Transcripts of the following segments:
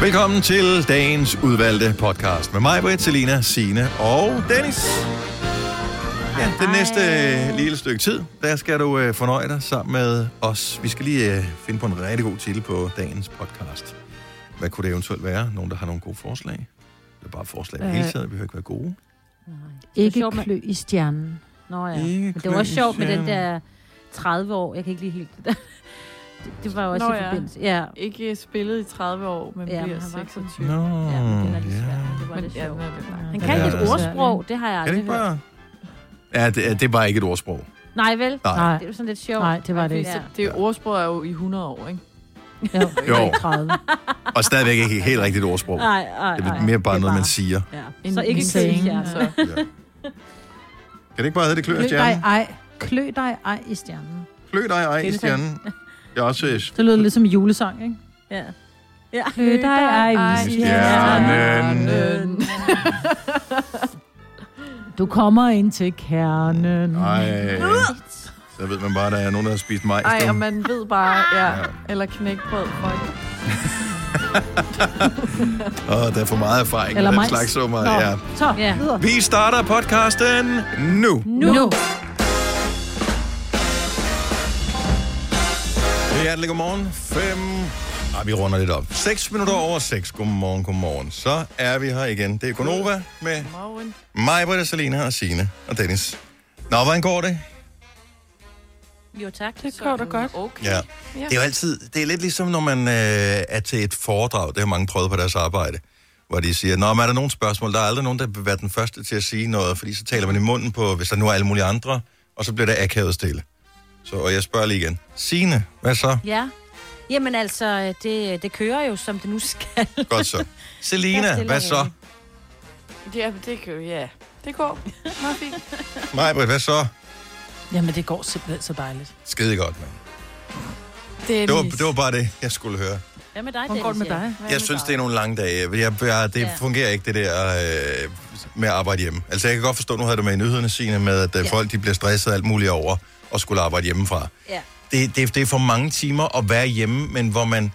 Velkommen til dagens udvalgte podcast med mig, Britt, Selina, Sine og Dennis. Ja, det næste øh, lille stykke tid, der skal du øh, fornøje dig sammen med os. Vi skal lige øh, finde på en rigtig god titel på dagens podcast. Hvad kunne det eventuelt være? Nogen, der har nogle gode forslag? Det er bare forslag Øh. hele tiden. Vi behøver ikke være gode. Ikke sjovt med- klø i stjernen. Nå ja. Ikke Men det var også sjovt med den der 30 år. Jeg kan ikke lige helt det der. Det, det var også Nå i ja. forbindelse. Ja. Ikke spillet i 30 år, men Ja, ja, bliver han var 26. Nå, ja, men det var lidt ja. svært. Det var Men lidt ja, sjovt. er. Han Ja, kan det ikke er et ordsprog. Det har jeg Kan det aldrig hørt. bare... Ja, det, er- det er bare ikke et ordsprog. Nej, vel? Nej. Nej, Det er jo sådan lidt sjovt. Nej, det var det ikke. Ja. Det ordsprog er jo i 100 år, ikke? jo, Jo. ikke 30. Og stadigvæk ikke helt rigtigt et ordsprog. Nej, nej, Det er mere bare er noget, man siger. Ja. En- Så ikke saying. stjernen. Så. Ja. Kan det ikke bare hedde det klø i Klø dig ej. Klø dig ej i stjernen. Klø dig ej i stjernen. Jeg er også... øh, Det lyder lidt som julesang, ikke? Ja. Ja. Klø dig ej i Stjernen. Du kommer ind til kernen. Ej. Så ved man bare, at der er nogen, der har spist majs. Ej, nu. og man ved bare, ja, eller knækbrød. Fuck. Åh, der er for meget erfaring Eller med den slags summer. Ja. Så, Ja. Vi starter podcasten nu. Nu. nu. Hjertelig godmorgen. Fem... Ej, vi runder lidt op. 6 minutter over 6. Godmorgen, godmorgen. Så er vi her igen. Det er Gonova med Morgen. mig. Britta, Salina og Signe og Dennis. Nå, hvordan går det? Jo, tak. Det går da godt. Okay. Ja. Det er jo altid, det er lidt ligesom, når man øh, er til et foredrag, det har mange prøvet på deres arbejde, hvor de siger, Nå, men er der nogle spørgsmål? Der er aldrig nogen, der vil være den første til at sige noget, fordi så taler man i munden på, hvis der nu er alle mulige andre, og så bliver der akavet stille. Så og jeg spørger lige igen. Signe, hvad så? Ja. Jamen altså, det, det kører jo, som det nu skal. Godt så. Selina, hvad så? Ja, det kan ja. Det går meget fint. Majbrit, hvad så? Jamen, det går simpelthen så dejligt. Skide godt, mand. Dennis. Det var, det var bare det, jeg skulle høre. Hvad med dig, Hvordan går det med dig? Hvad Jeg med synes, dig? det er nogle lange dage. Jeg, jeg, det Ja. fungerer ikke, det der øh, med at arbejde hjemme. Altså, jeg kan godt forstå, nu havde du med i nyhederne, Signe, med at ja. Ja. folk de bliver stresset alt muligt over og skulle arbejde hjemmefra. Ja. Det, det, det er for mange timer at være hjemme, men hvor man,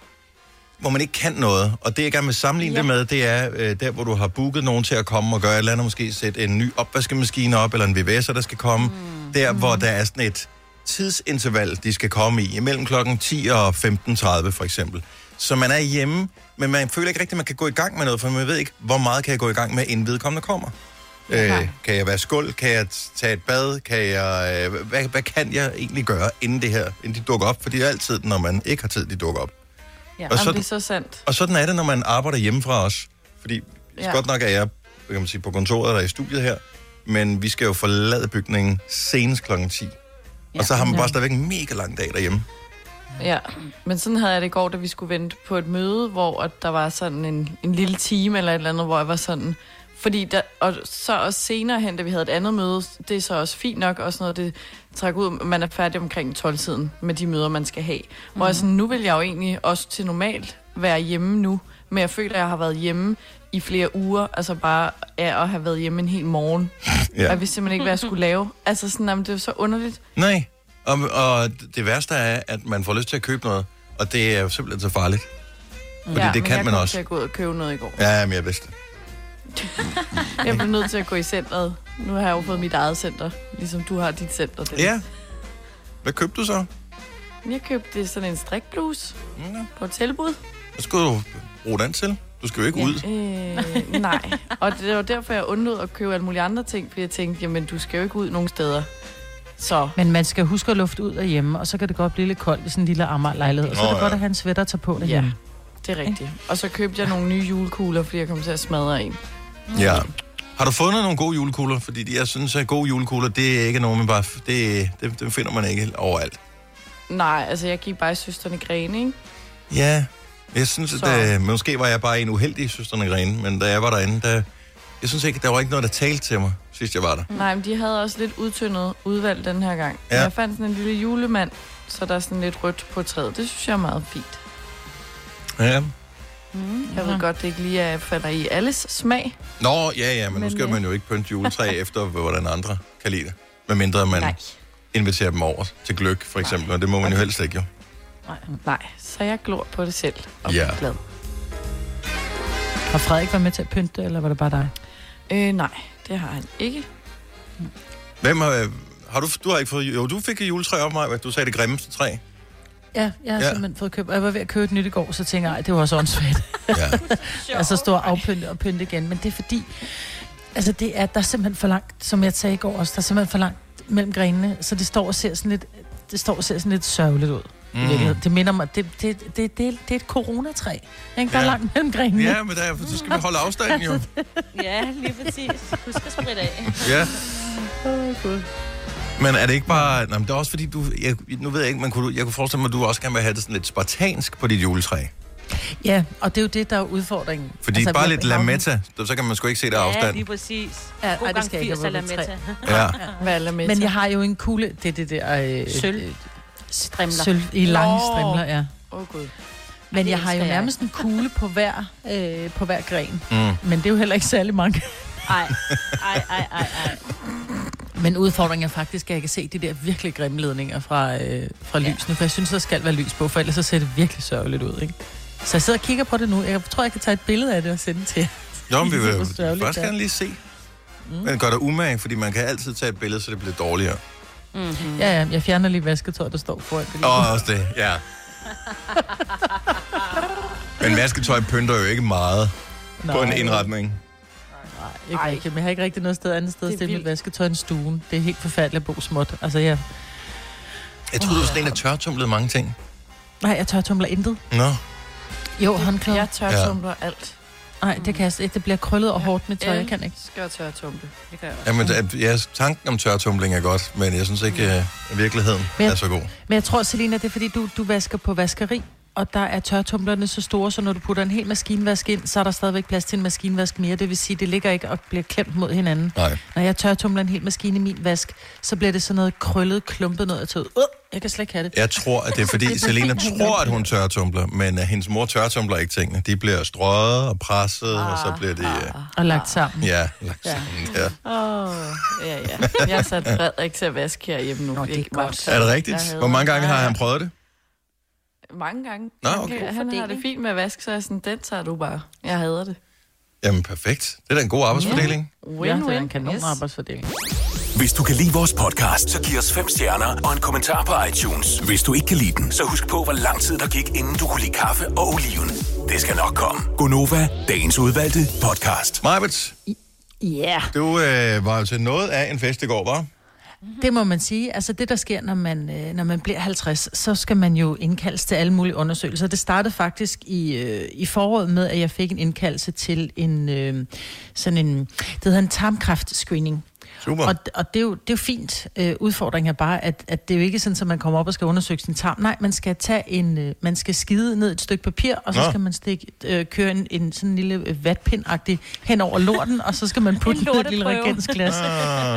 hvor man ikke kan noget. Og det, jeg gerne vil sammenligne ja. Det med, det er øh, der, hvor du har booket nogen til at komme og gøre et eller andet, måske sætte en ny opvaskemaskine op, eller en VVS'er, der skal komme. Mm. Der, hvor der er sådan et tidsinterval, de skal komme i, imellem klokken 10 og 15.30 for eksempel. Så man er hjemme, men man føler ikke rigtigt, at man kan gå i gang med noget, for man ved ikke, hvor meget kan jeg gå i gang med, inden vedkommende kommer. Øh, kan jeg være skuld? Kan jeg tage et bad? Kan jeg, øh, hvad, hvad kan jeg egentlig gøre, inden det her, inden de dukker op? For det er altid, når man ikke har tid, de dukker op. Ja. Og Jamen, sådan, det er så sandt. og sådan er det, når man arbejder hjemmefra os. Fordi ja. Godt nok er jeg kan man sige, på kontoret eller i studiet her, men vi skal jo forlade bygningen senest klokken 10. Ja. Og så har man bare stadigvæk en mega lang dag derhjemme. Ja, men sådan havde jeg det i går, da vi skulle vente på et møde, hvor at der var sådan en, en lille time eller et eller andet, hvor jeg var sådan... Fordi der, og så også senere hen, da vi havde et andet møde, det er så også fint nok, og sådan noget, det trækker ud, man er færdig omkring 12-tiden med de møder, man skal have. Mm. Hvor jeg sådan, nu vil jeg jo egentlig også til normalt være hjemme nu, men jeg føler, at jeg har været hjemme i flere uger, altså bare af at have været hjemme en hel morgen. Ja. Ja. Jeg vidste simpelthen ikke, hvad jeg skulle lave. Altså sådan, jamen, det er så underligt. Nej, og, og det værste er, at man får lyst til at købe noget, og det er jo simpelthen så farligt. Fordi det men kan jeg man kom også. til at gå ud og købe noget i går. Ja, men jeg vidste det. Jeg blev nødt til at gå i centret. Nu har jeg jo fået mit eget center, ligesom du har dit center. Dennis. Ja. Hvad købte du så? Jeg købte sådan en strikbluse Mm, ja. på tilbud. Hvad skulle du bruge den til? Du skal jo ikke Ja. ud. Øh, nej, og det var derfor, jeg undlod at købe alle mulige andre ting, fordi jeg tænkte, jamen du skal jo ikke ud nogen steder. Så Men man skal huske at lufte ud derhjemme, og så kan det godt blive lidt koldt i sådan en lille Amager-lejlighed. Og så er det ja. godt at have en sweater at tage på ja, derhjemme. det er rigtigt. Og så købte jeg nogle nye julekugler, fordi jeg kom til at smadre en. Ja. Har du fundet nogle gode julekugler? Fordi jeg synes, at gode julekugler, det er ikke noget, man bare... Det, det, det finder man ikke overalt. Nej, altså jeg gik bare i søsterne Grene, ikke? Ja, jeg synes, at Så- det, måske var jeg bare en uheldig søsterne Grene, men da jeg var derinde, der, jeg synes ikke, der var ikke noget, der talte til mig, sidst jeg var der. Nej, men de havde også lidt udtyndet udvalg den her gang. Ja. Ja. Jeg fandt sådan en lille julemand, så der er sådan lidt rødt på træet. Det synes jeg er meget fint. Ja. Mm. Jeg ved godt, det ikke lige er, falder i alles smag. Nå, ja, ja, men, men nu skal øh, man jo ikke pynte juletræ efter, hvordan andre kan lide det. Med mindre man Nej. inviterer dem over til gløk, for eksempel, og det må man jo helst ikke jo. Nej, så jeg glor på det selv og Ja. ja. glad. Har Frederik været med til at pynte, eller var det bare dig? Øh, nej, det har han ikke. Hvem har, har du, du har ikke fået, jo, du fik et juletræ op mig, du sagde det grimmeste træ. Ja, jeg har Ja. simpelthen fået købt. og Jeg var ved at købe et nyt i går, så tænker jeg, "Ej, det var også åndssvagt. Ja. altså stå og afpynte og pynte igen. Men det er fordi, altså det er, der er simpelthen for langt, som jeg sagde i går også, der er simpelthen for langt mellem grenene, så det står og ser sådan lidt, det står og ser sådan lidt sørgeligt ud. Mm. Det minder mig, det, det, det, det, det er et coronatræ. Ikke? Der er Ja. langt mellem grenene. ja, men der, så skal vi holde afstanden jo. Ja, lige præcis. Husk at spritte af. Ja. Men er det ikke bare... Nå, men det er også fordi, du... Jeg, nu ved jeg ikke, men kunne du, jeg kunne forestille mig, at du også gerne vil have det sådan lidt spartansk på dit juletræ. ja, og det er jo det, der er udfordringen. Fordi altså, bare lidt lametta, så kan man sgu ikke se det Ja, afstand. lige præcis. Ja, God ej, det skal jeg ikke 80 have eller været med træ. Ja. Hvad er der med Men jeg har jo en kugle, det er det der... Øh, Sølv. øh, Strimler. Sølv i lange Nå. strimler, ja. Åh, oh, gud. Men jeg har jo nærmest en kugle på hver, øh, på hver gren. Mm. Men det er jo heller ikke særlig mange. Ej, ej, ej, ej, ej. Men udfordringen er faktisk, at jeg kan se de der virkelig grimme ledninger fra, øh, fra Ja. lysene. For jeg synes, der skal være lys på, for ellers så ser det virkelig sørgeligt ud. Ikke? Så jeg sidder og kigger på det nu. Jeg tror, jeg kan tage et billede af det og sende det til jer. Jo, men vi er vil først gerne lige se. Men gør dig umage, fordi man kan altid tage et billede, så det bliver dårligere. Mm-hmm. Ja, ja, jeg fjerner lige vasketøj, der står foran det. Og også det, ja. Men vasketøj pynter jo ikke meget på en indretning. Ikke Ej. rigtig, men jeg har ikke rigtig noget sted andet sted at stille mit vasketøj end stuen. Det er helt forfærdeligt at bo småt. Altså, jeg, Jeg troede, du var sådan en, der tørtumlede mange ting. nej, jeg tør tumler intet. Nå. Jo, håndklæder. Jeg tør Ja. alt. Nej, det kan jeg ikke. Det bliver krøllet og hårdt med tøj. Jeg kan ikke. Skal jeg tør tumpe. Det gør jeg også. Jamen, ja, tanken om tørtumling er godt, men jeg synes ikke, at virkeligheden Men- er så god. Men jeg tror, Selina, det er fordi, du, du vasker på vaskeri, og der er tørtumblerne så store, så når du putter en hel maskinvask ind, så er der stadigvæk plads til en maskinvask mere. Det vil sige, det ligger ikke og bliver klemt mod hinanden. Nej. Når jeg tørtumler en hel maskine i min vask, så bliver det sådan noget krøllet, klumpet noget til. Uh, jeg kan slet ikke have det. Jeg tror, at det er fordi, Selena tror, at hun tørtumbler, men uh, hendes mor tørtumbler ikke tingene. De bliver strøget og presset, og så bliver de... Uh, Og lagt sammen. ja, lagt sammen. ja. Åh, oh, ja, ja. Jeg har sat Frederik til at vaske herhjemme nu. Nå, det er Ikke godt. Er det rigtigt? Hvor mange gange har Ja, ja. han prøvet det? Mange gange. Nå, Han okay. kan- God Han har det fint med at vaske, så er jeg sådan, den tager du bare. Jeg hader det. Jamen, perfekt. Det er da en god arbejdsfordeling. Ja, det er en kanon yes. arbejdsfordeling. Hvis du kan lide vores podcast, så giv os fem stjerner og en kommentar på iTunes. Hvis du ikke kan lide den, så husk på, hvor lang tid der gik, inden du kunne lide kaffe og oliven. Det skal nok komme. Gonova, dagens udvalgte podcast. Majbet, Ja, du øh, var jo til noget af en fest i går, var? Mhm. det må man sige. Altså det, der sker, når man, øh, når man bliver 50, så skal man jo indkaldes til alle mulige undersøgelser. Det startede faktisk i, øh, i foråret med, at jeg fik en indkaldelse til en, øh, sådan en, det hedder en tarmkræftscreening. Super. Og, og det, er jo, det er jo fint. Øh, udfordringen er bare, at, at det er jo ikke sådan, at man kommer op og skal undersøge sin tarm. Nej, man skal tage en, øh, man skal skide ned et stykke papir, og så Nå. skal man stikke, øh, køre en, en sådan en lille øh, vatpind hen over lorten, og så skal man putte En et lille reagensglas.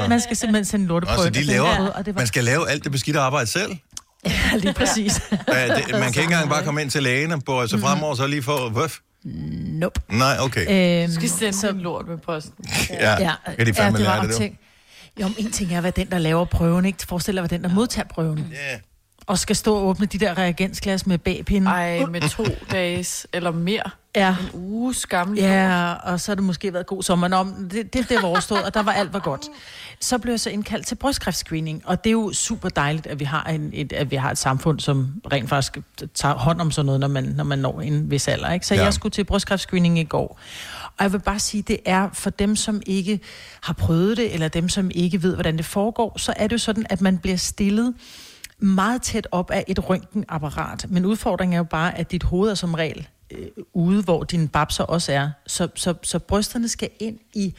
Man skal simpelthen sende en lorteprøve. Nå, så ind, de laver, rød, og det var man skal lave alt det beskidte arbejde selv. ja, lige præcis. Ja, det, man kan ikke engang bare komme ind til lægen og bøje sig fremover, så lige få... Vøf. nope. Nej, okay. Øhm, Du skal sende så- en lort med posten. Ja, Ja, kan de fandme ja, det var lære det, ting. Jo, men en ting er, hvad den, der laver prøven, ikke? Forestil dig, hvad den, der modtager prøven. Ja. Og skal stå og åbne de der reagensglas med bagpinde. Ej, med to dages eller mere. Ja. En uges gammel. Ja, og så har det måske været god sommer. Nå, det, det, det var overstået, og der var alt var godt. Så blev jeg så indkaldt til brystkræftscreening, og det er jo super dejligt, at vi har, en, et, at vi har et samfund, som rent faktisk tager hånd om sådan noget, når man, når man når en vis alder. Ikke? Så ja. jeg skulle til brystkræftscreening i går. Og jeg vil bare sige, det er for dem, som ikke har prøvet det, eller dem, som ikke ved, hvordan det foregår, så er det jo sådan, at man bliver stillet meget tæt op af et røntgenapparat. Men udfordringen er jo bare, at dit hoved er som regel øh, ude, hvor dine babser også er. Så, så, så brysterne skal ind i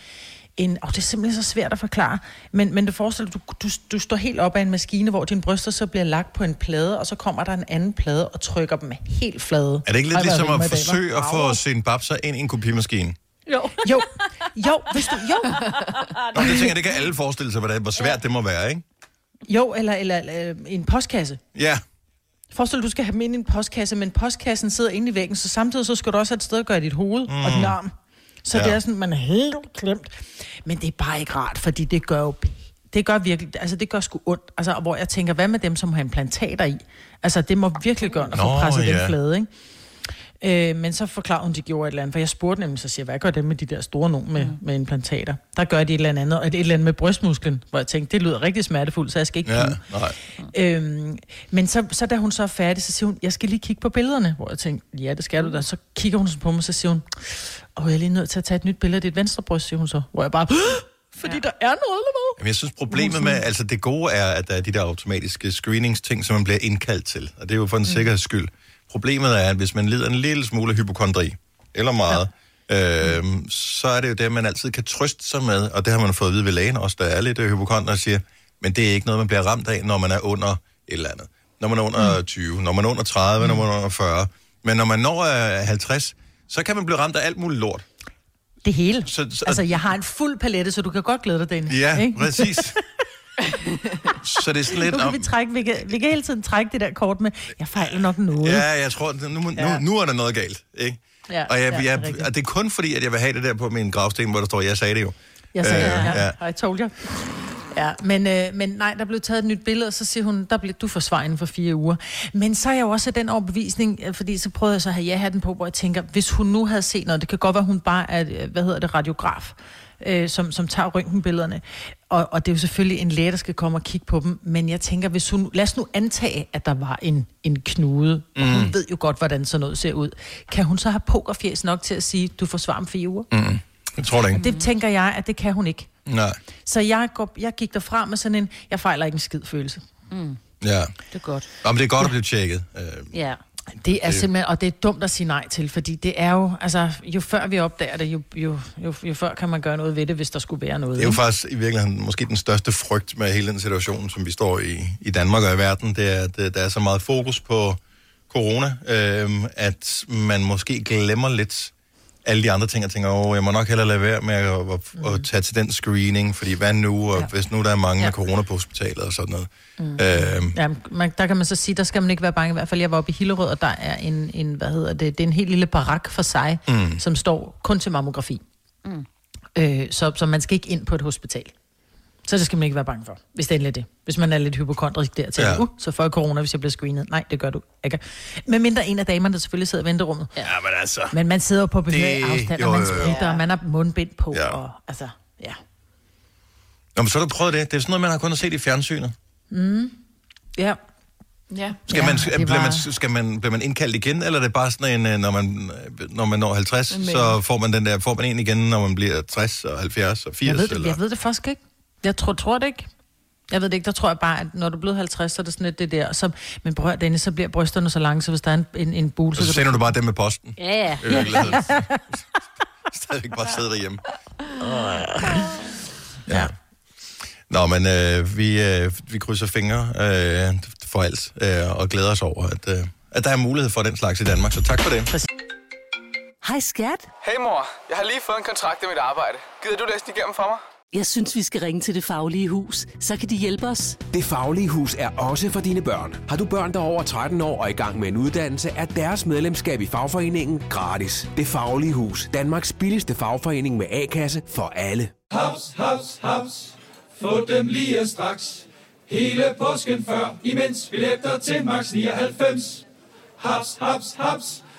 en... Og det er simpelthen så svært at forklare. Men, men du forestiller dig, du, du, du står helt op af en maskine, hvor dine bryster så bliver lagt på en plade, og så kommer der en anden plade og trykker dem helt flade. Er det ikke lidt Ej, ligesom at forsøge at få sin babser ind i en kopimaskine? Jo. Jo, jo, hvis du... Jo, Nå, det tænker jeg, det kan alle forestille sig, hvor svært det må være, ikke? jo eller, eller, eller en postkasse. Ja, Forestil dig, du skal have dem ind i en postkasse, men postkassen sidder inde i væggen, så samtidig så skal du også have et sted at gøre dit hoved mm. og din arm. Så Ja. det er sådan, man er helt klemt. Men det er bare ikke rart, fordi det gør jo... Det gør virkelig, altså det gør sgu ondt. Altså, hvor jeg tænker, hvad med dem, som har implantater i? Altså, det må virkelig gøre, at få presset ja. den flade, ikke? Øh, men så forklarede hun, at de gjorde et eller andet, for jeg spurgte nemlig, så siger hvad gør det med de der store nogen med, mm. med implantater? Der gør de et eller andet, og et eller andet med brystmusklen, hvor jeg tænkte, det lyder rigtig smertefuldt, så jeg skal ikke Ja, kigge. nej. Øhm, men så, så da hun så er færdig, så siger hun, jeg skal lige kigge på billederne, hvor jeg tænkte, ja, det skal du da. Så kigger hun sådan på mig, så siger hun, åh, jeg er lige nødt til at tage et nyt billede af dit venstre bryst, siger hun så. Hvor jeg bare, fordi ja. der er noget eller hvad? Jamen, jeg synes, problemet med, altså det gode er, at der er de der automatiske screeningsting, som man bliver indkaldt til. Og det er jo for en mm. sikkerheds skyld. Problemet er, at hvis man lider en lille smule hypokondri, eller meget, ja. øhm, så er det jo det, man altid kan trøste sig med, og det har man fået at vide ved lægen også, der er lidt øh, hypokonder, og siger, men det er ikke noget, man bliver ramt af, når man er under et eller andet. Når man er under mm. 20, når man er under 30, mm. når man er under 40. Men når man når øh, 50, så kan man blive ramt af alt muligt lort. Det hele. Så- så- altså, jeg har en fuld palette, så du kan godt glæde dig, Dennis. Ja, ikke? præcis. så det er sådan lidt... Nu kan om- vi, trække, vi, kan, vi kan hele tiden trække det der kort med, jeg fejler nok noget. Ja, jeg tror, nu, nu, Ja. nu er der noget galt, ikke? Ja, og, jeg, ja, jeg, det er og det er kun fordi, at jeg vil have det der på min gravsten, hvor der står, jeg sagde det jo. Jeg sagde, Øh, øh, ja, ja. ja. I told you. Ja, men, øh, men nej, der blev taget et nyt billede, og så siger hun, der blev du forsvar inden for fire uger. Men så er jeg jo også af den overbevisning, øh, fordi så prøvede jeg så at have ja-hatten på, hvor jeg tænker, hvis hun nu havde set noget, det kan godt være, hun bare er, øh, hvad hedder det, radiograf, øh, som, som tager røntgenbillederne. Og, og det er jo selvfølgelig en læge, der skal komme og kigge på dem. Men jeg tænker, hvis hun, lad os nu antage, at der var en, en knude, og Mm. hun ved jo godt, hvordan sådan noget ser ud. Kan hun så have pokerfjes nok til at sige, du får svar om fire uger? Mm. Jeg tror det ikke. Det tænker jeg, at det kan hun ikke. Nej. Så jeg, går, jeg gik derfra med sådan en, jeg fejler ikke en skid følelse. Ja. Det er godt. Nå, men det er godt at blive tjekket. Øh, Ja. Det er simpelthen, og det er dumt at sige nej til, fordi det er jo, altså, jo før vi opdager det, jo, jo, jo, jo før kan man gøre noget ved det, hvis der skulle være noget. Det er jo faktisk i virkeligheden måske den største frygt med hele den situation, som vi står i i Danmark og i verden, det er, at øh, der er så meget fokus på corona, øh, at man måske glemmer lidt alle de andre ting, og tænker, åh, jeg må nok hellere lade være med at, at, at tage til den screening, fordi hvad nu, og Ja. hvis nu der er mange Ja. med corona på hospitalet og sådan noget. Mm. Øh, Ja, man, der kan man så sige, der skal man ikke være bange. I hvert fald, jeg var oppe i Hillerød, og der er en, en hvad hedder det, det er en helt lille barak for sig, Mm. som står kun til mammografi. Mm. Øh, så, så man skal ikke ind på et hospital. Så det skal man ikke være bange for, hvis det endelig er det. Hvis man er lidt hypokondrisk der til, Ja. ja. uh, så får jeg corona, hvis jeg bliver screenet. Nej, det gør du ikke. Men mindre en af damerne, der selvfølgelig sidder i venterummet. ja, men altså... Men man sidder jo på behørig Det- afstand, og man spritter, og man har mundbind på, Ja. og altså, ja. Nå, men så har du prøvet det. Det er sådan noget, man har kun set i fjernsynet. Ja, Ja. Skal, Ja, man, det bliver, var- man, skal man, bliver man indkaldt igen, eller er det bare sådan en, øh, når man, når man når 50, En så får man den der, får man en igen, når man bliver 60 og 70 og 80? jeg ved, det, eller? jeg ved det faktisk ikke. Jeg tror, tror det ikke. Jeg ved det ikke, der tror jeg bare, at når du er blevet 50, så er det sådan lidt det der. Så, men prøv at Dennis, så bliver brysterne så lange, så hvis der er en, en, en bul, Og så, så kan sender du bare dem med posten. Ja, ja. Virkeligheden. Stadigvæk bare sidde derhjemme. Ja. Nå, men øh, vi, øh, vi krydser fingre øh, for alt, øh, og glæder os over, at, øh, at der er mulighed for den slags i Danmark. Så tak for det. Hej skat. Hey mor, jeg har lige fået en kontrakt med mit arbejde. Gider du læse den igennem for mig? Jeg synes, vi skal ringe til Det Faglige Hus. Så kan de hjælpe os. Det Faglige Hus er også for dine børn. Har du børn, der er over 13 år og i gang med en uddannelse, er deres medlemskab i fagforeningen gratis. Det Faglige Hus. Danmarks billigste fagforening med A-kasse for alle. Haps, haps, haps. Få dem lige straks. Hele påsken før, imens billetter til max 99. Haps, haps, haps.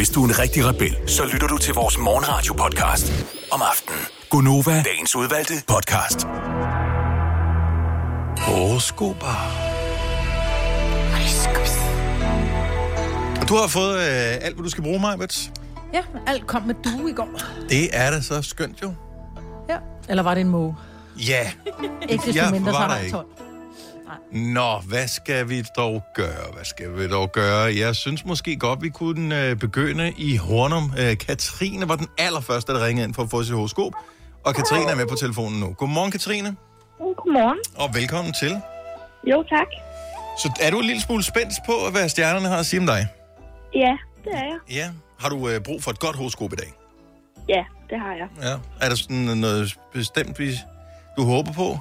Hvis du er en rigtig rebel, så lytter du til vores morgenradio-podcast om aftenen. Gunova, dagens udvalgte podcast. Horoskoper. Og Du har fået øh, alt, hvad du skal bruge, Majbet. Ja, alt kom med du i går. Det er da så skønt jo. Ja. Eller var det en måge? Ja. Ikke desto Jeg mindre, så var er der ikke. 12. Nå, hvad skal vi dog gøre? Hvad skal vi dog gøre? Jeg synes måske godt, vi kunne øh, begynde i Hornum. Øh, Katrine var den allerførste, der ringede ind for at få sit horoskop. Og Katrine er med på telefonen nu. Godmorgen, Katrine. Godmorgen. Og velkommen til. Jo, tak. Så er du en lille smule spændt på, hvad stjernerne har at sige om dig? Ja, det er jeg. Ja. Har du øh, brug for et godt horoskop i dag? Ja, det har jeg. Ja. Er der sådan noget bestemt, vi, du håber på?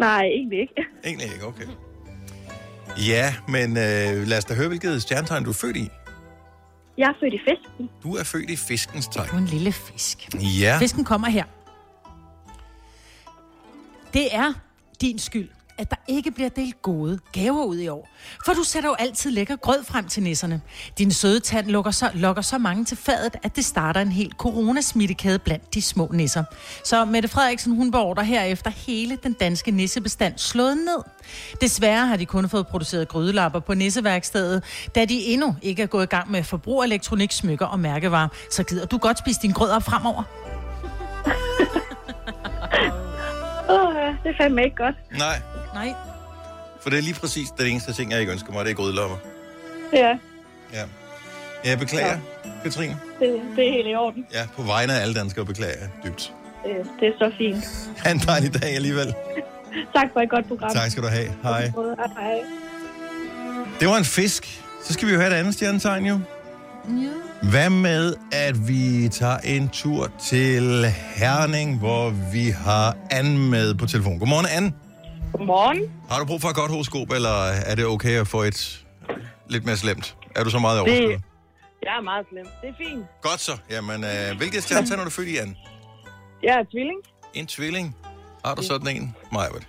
Nej, egentlig ikke. Egentlig ikke, okay. Ja, men øh, lad os da høre, hvilket stjernetegn du er født i. Jeg er født i fisken. Du er født i fiskens tegn. Du er en lille fisk. Ja. Fisken kommer her. Det er din skyld, at der ikke bliver delt gode gaver ud i år. For du sætter jo altid lækker grød frem til nisserne. Din søde tand lukker så, lokker så mange til fadet, at det starter en helt coronasmittekæde blandt de små nisser. Så Mette Frederiksen, hun beordrer herefter hele den danske nissebestand slået ned. Desværre har de kun fået produceret grydelapper på nisseværkstedet, da de endnu ikke er gået i gang med forbrugelektronik, smykker og mærkevarer. Så gider du godt spise din grød op fremover. Åh, ja, det er fandme ikke godt. Nej, Nej. for det er lige præcis det eneste ting, jeg ikke ønsker mig, det er grydelopper. Ja, Ja. Jeg beklager, ja. Katrine. det, det er helt i orden. Ja, på vegne af alle danskere beklager jeg dybt. Det, det er så fint. Ha' en dejlig dag alligevel. Tak for et godt program. Tak skal du have. Hej. Hej. Hej. Det var en fisk. Så skal vi jo have et andet stjernetegn, jo. Ja. Hvad med, at vi tager en tur til Herning, hvor vi har Anne med på telefon. Godmorgen, Anne. Godmorgen. Har du brug for et godt horoskop, eller er det okay at få et lidt mere slemt? Er du så meget i Det, overskud? jeg er meget slem. Det er fint. Godt så. Jamen, øh, hvilket stjernetegn er du født i, Anne? Jeg er tvilling. En tvilling. Har du sådan en? Majbert.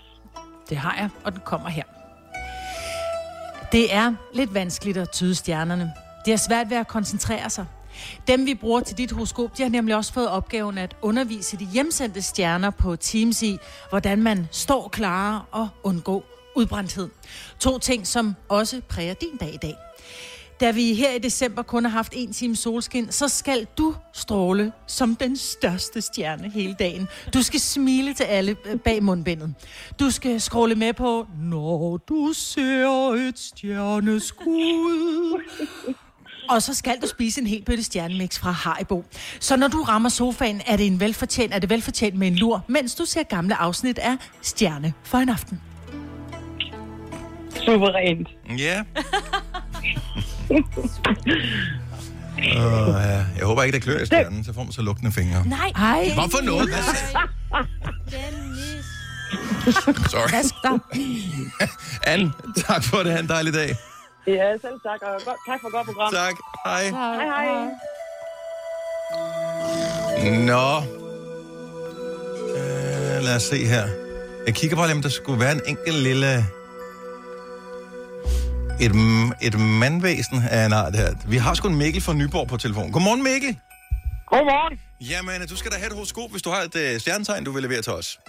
Det har jeg, og den kommer her. Det er lidt vanskeligt at tyde stjernerne. Det er svært ved at koncentrere sig. Dem, vi bruger til dit horoskop, de har nemlig også fået opgaven at undervise de hjemsendte stjerner på Teams i, hvordan man står klar og undgå udbrændthed. To ting, som også præger din dag i dag. Da vi her i december kun har haft en time solskin, så skal du stråle som den største stjerne hele dagen. Du skal smile til alle øh, bag mundbindet. Du skal scrolle med på, når du ser et stjerneskud. Og så skal du spise en hel bøtte stjernemix fra Haribo. Så når du rammer sofaen, er det en velfortjent, er det velfortjent med en lur, mens du ser gamle afsnit af Stjerne for en aften. Suverænt. Ja. Uh, ja. Jeg håber ikke, det klør i stjernen, så får man så lugtende fingre. Nej. Hej. Hvorfor noget? Hvad sagde- Sorry. Anne, tak for det. Ha' en dejlig dag. Ja, selv tak. Og godt, tak for et godt program. Tak. Hej. Hej, hej. Nå. Øh, lad os se her. Jeg kigger bare lige, om der skulle være en enkelt lille... Et, et mandvæsen af en art her. Vi har sgu en Mikkel fra Nyborg på telefon. Godmorgen, Mikkel. Godmorgen. Jamen, du skal da have et horoskop, hvis du har et uh, stjernetegn, du vil levere til os.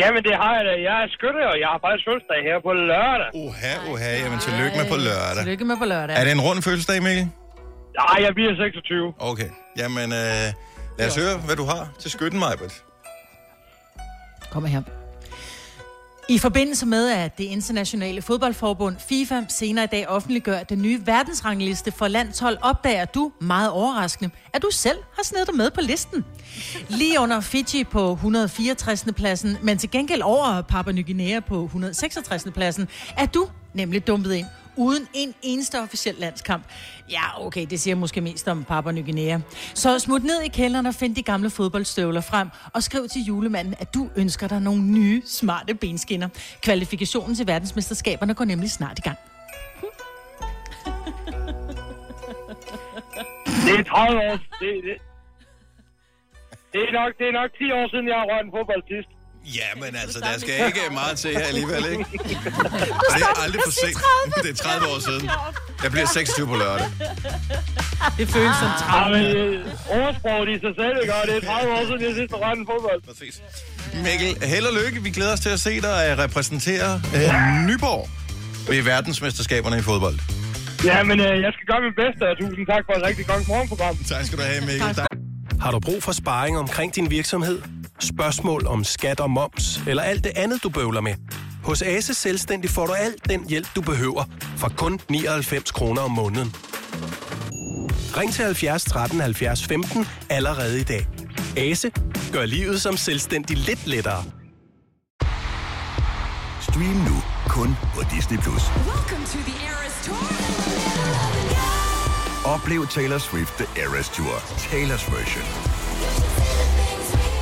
Jamen, det har jeg da. Jeg er skytte, og jeg har faktisk fødselsdag her på lørdag. Uha, uha. Jamen, tillykke med på lørdag. Tillykke med på lørdag. Er det en rund fødselsdag, Mikkel? Nej, jeg bliver 26. Okay. Jamen, øh, lad os høre, hvad du har til skytten, Majbert. Kommer her. I forbindelse med, at det internationale fodboldforbund FIFA senere i dag offentliggør den nye verdensrangliste for landshold, opdager du, meget overraskende, at du selv har snedet dig med på listen. Lige under Fiji på 164. pladsen, men til gengæld over Papua Ny Guinea på 166. pladsen, er du nemlig dumpet ind uden en eneste officiel landskamp. Ja, okay, det siger måske mest om Papua Ny Guinea. Så smut ned i kælderen og find de gamle fodboldstøvler frem, og skriv til julemanden, at du ønsker dig nogle nye, smarte benskinner. Kvalifikationen til verdensmesterskaberne går nemlig snart i gang. Det er 30 år. Det, det, det, er nok, det er nok 10 år siden, jeg har rørt en fodbold sidst. Ja, men altså, der skal ikke meget til her alligevel, ikke? Og det er aldrig for sent. Det er 30 år siden. Jeg bliver 26 på lørdag. Det føles som Ja, men øh, ordsproget i sig selv, ikke? Det er 30 år siden, jeg sidst har en fodbold. Præcis. Mikkel, held og lykke. Vi glæder os til at se dig øh, repræsentere øh, Nyborg ved verdensmesterskaberne i fodbold. Ja, men øh, jeg skal gøre mit bedste, og tusind tak for et rigtig godt morgenprogram. Tak skal du have, Mikkel. Tak. Har du brug for sparring omkring din virksomhed? Spørgsmål om skat og moms, eller alt det andet, du bøvler med? Hos Ase Selvstændig får du alt den hjælp, du behøver, for kun 99 kroner om måneden. Ring til 70 13 70 15 allerede i dag. Ase gør livet som selvstændig lidt lettere. Stream nu kun på Disney+. Plus. Oplev Taylor Swift The Eras Tour, Taylor's version.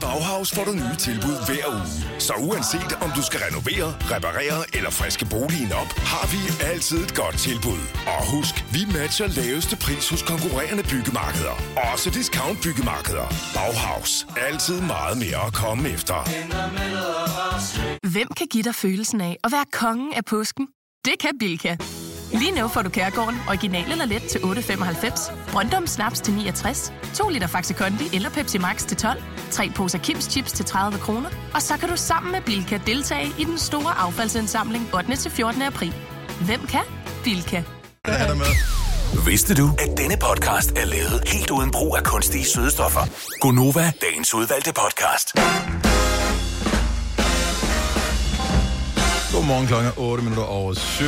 Bauhaus får du nye tilbud hver uge. Så uanset om du skal renovere, reparere eller friske boligen op, har vi altid et godt tilbud. Og husk, vi matcher laveste pris hos konkurrerende byggemarkeder. Også discount byggemarkeder. Bauhaus. Altid meget mere at komme efter. Hvem kan give dig følelsen af at være kongen af påsken? Det kan Bilka! Lige nu får du Kærgården original eller let til 8.95, Brøndum Snaps til 69, 2 liter Faxi Kondi eller Pepsi Max til 12, 3 poser Kims Chips til 30 kroner, og så kan du sammen med Bilka deltage i den store affaldsindsamling 8. til 14. april. Hvem kan? Bilka. Vidste du, at denne podcast er lavet helt uden brug af kunstige sødestoffer? Gonova, dagens udvalgte podcast. Godmorgen klokken er 8 minutter over 7.